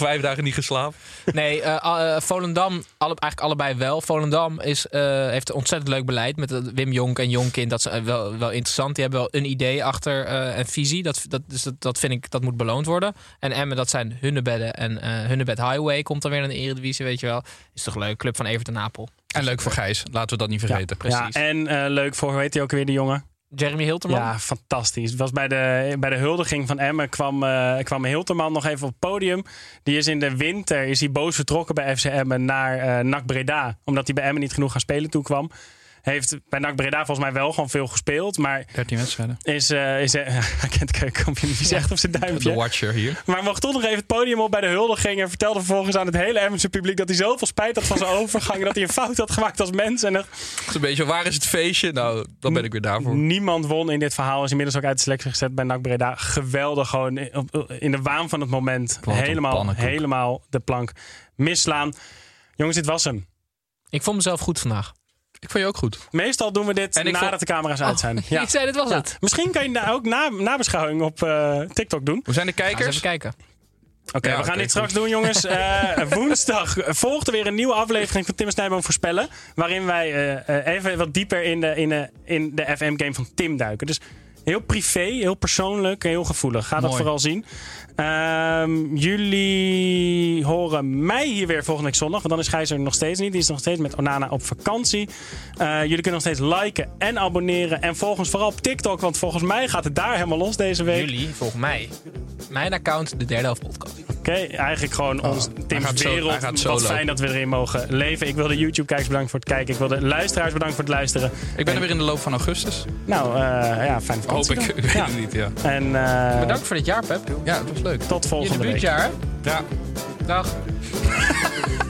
vijf dagen niet geslapen. Nee, eh, eh, Volendam, alle, eigenlijk allebei wel. Volendam is, eh, heeft een ontzettend leuk beleid met Wim Jonk en Jonkind. Dat is wel, wel interessant. Die hebben wel een idee achter eh een visie. Dat, dat, dus dat, dat vind ik, dat moet beloond worden. En Emmen, dat zijn Hunnebedden en eh Hunnebed Highway komt dan weer in de Eredivisie, weet je wel. Is toch leuk, club van Evert en Napel. En leuk voor Gijs, laten we dat niet vergeten. Ja, en eh, leuk voor, hoe heet hij ook weer, de jongen? Jeremy Hilterman. Ja, fantastisch. Het was bij de, bij de huldiging van Emmen kwam, eh, kwam Hilterman nog even op het podium. Die is in de winter is hij boos vertrokken bij FC Emmen naar eh NAC Breda. Omdat hij bij Emmen niet genoeg aan spelen toe kwam. Heeft bij NAC Breda volgens mij wel gewoon veel gespeeld. Maar 13 wedstrijden. is, eh is eh, hij kent keukenkampioen, die zegt op zijn duimpje. De Watcher hier. Maar mocht toch nog even het podium op bij de huldiging. En vertelde vervolgens aan het hele Emmense publiek dat hij zoveel spijt had van zijn overgang. dat hij een fout had gemaakt als mens. En er Het is een beetje, waar is het feestje? Nou, dan ben ik weer daarvoor. Niemand won in dit verhaal. Is inmiddels ook uit de selectie gezet bij NAC Breda. Geweldig gewoon in- op- in de waan van het moment. Helemaal, helemaal de plank misslaan. Jongens, dit was hem. Ik vond mezelf goed vandaag. Ik vond je ook goed. Meestal doen we dit En nadat vond- de camera's uit zijn. Je zei, dit was het. Misschien kan je daar ook na, nabeschouwing op eh, TikTok doen. Hoe zijn de kijkers? even kijken. Oké, Ja, we gaan dit straks goed. doen, jongens. Eh, woensdag volgt er weer een nieuwe aflevering van Tim en Snijboom Voorspellen. Waarin wij eh, eh, even wat dieper in de, in de, in de FM-game van Tim duiken. Dus heel privé, heel persoonlijk, heel gevoelig. Ga dat vooral zien. Ehm, jullie horen mij hier weer volgende week zondag. Want dan is Gijs er nog steeds niet. Die is nog steeds met Onana op vakantie. Eh, jullie kunnen nog steeds liken en abonneren. En volg ons vooral op TikTok. Want volgens mij gaat het daar helemaal los deze week. Jullie, volgens mij. Mijn account, de derde helft podcast. Oké, eigenlijk gewoon ons Tim's zo- wereld. Wat fijn dat we erin mogen leven. Ik wil de YouTube-kijkers bedanken voor het kijken. Ik wil de luisteraars bedanken voor het luisteren. Ik ben er weer in de loop van augustus. Nou, eh ja, fijne Hoop ik. weet Ja. het niet, ja. En eh, Bedankt voor dit jaar, Pep. Ja, het was leuk. tot Je volgende week. debuutjaar, hè? Ja. Dag.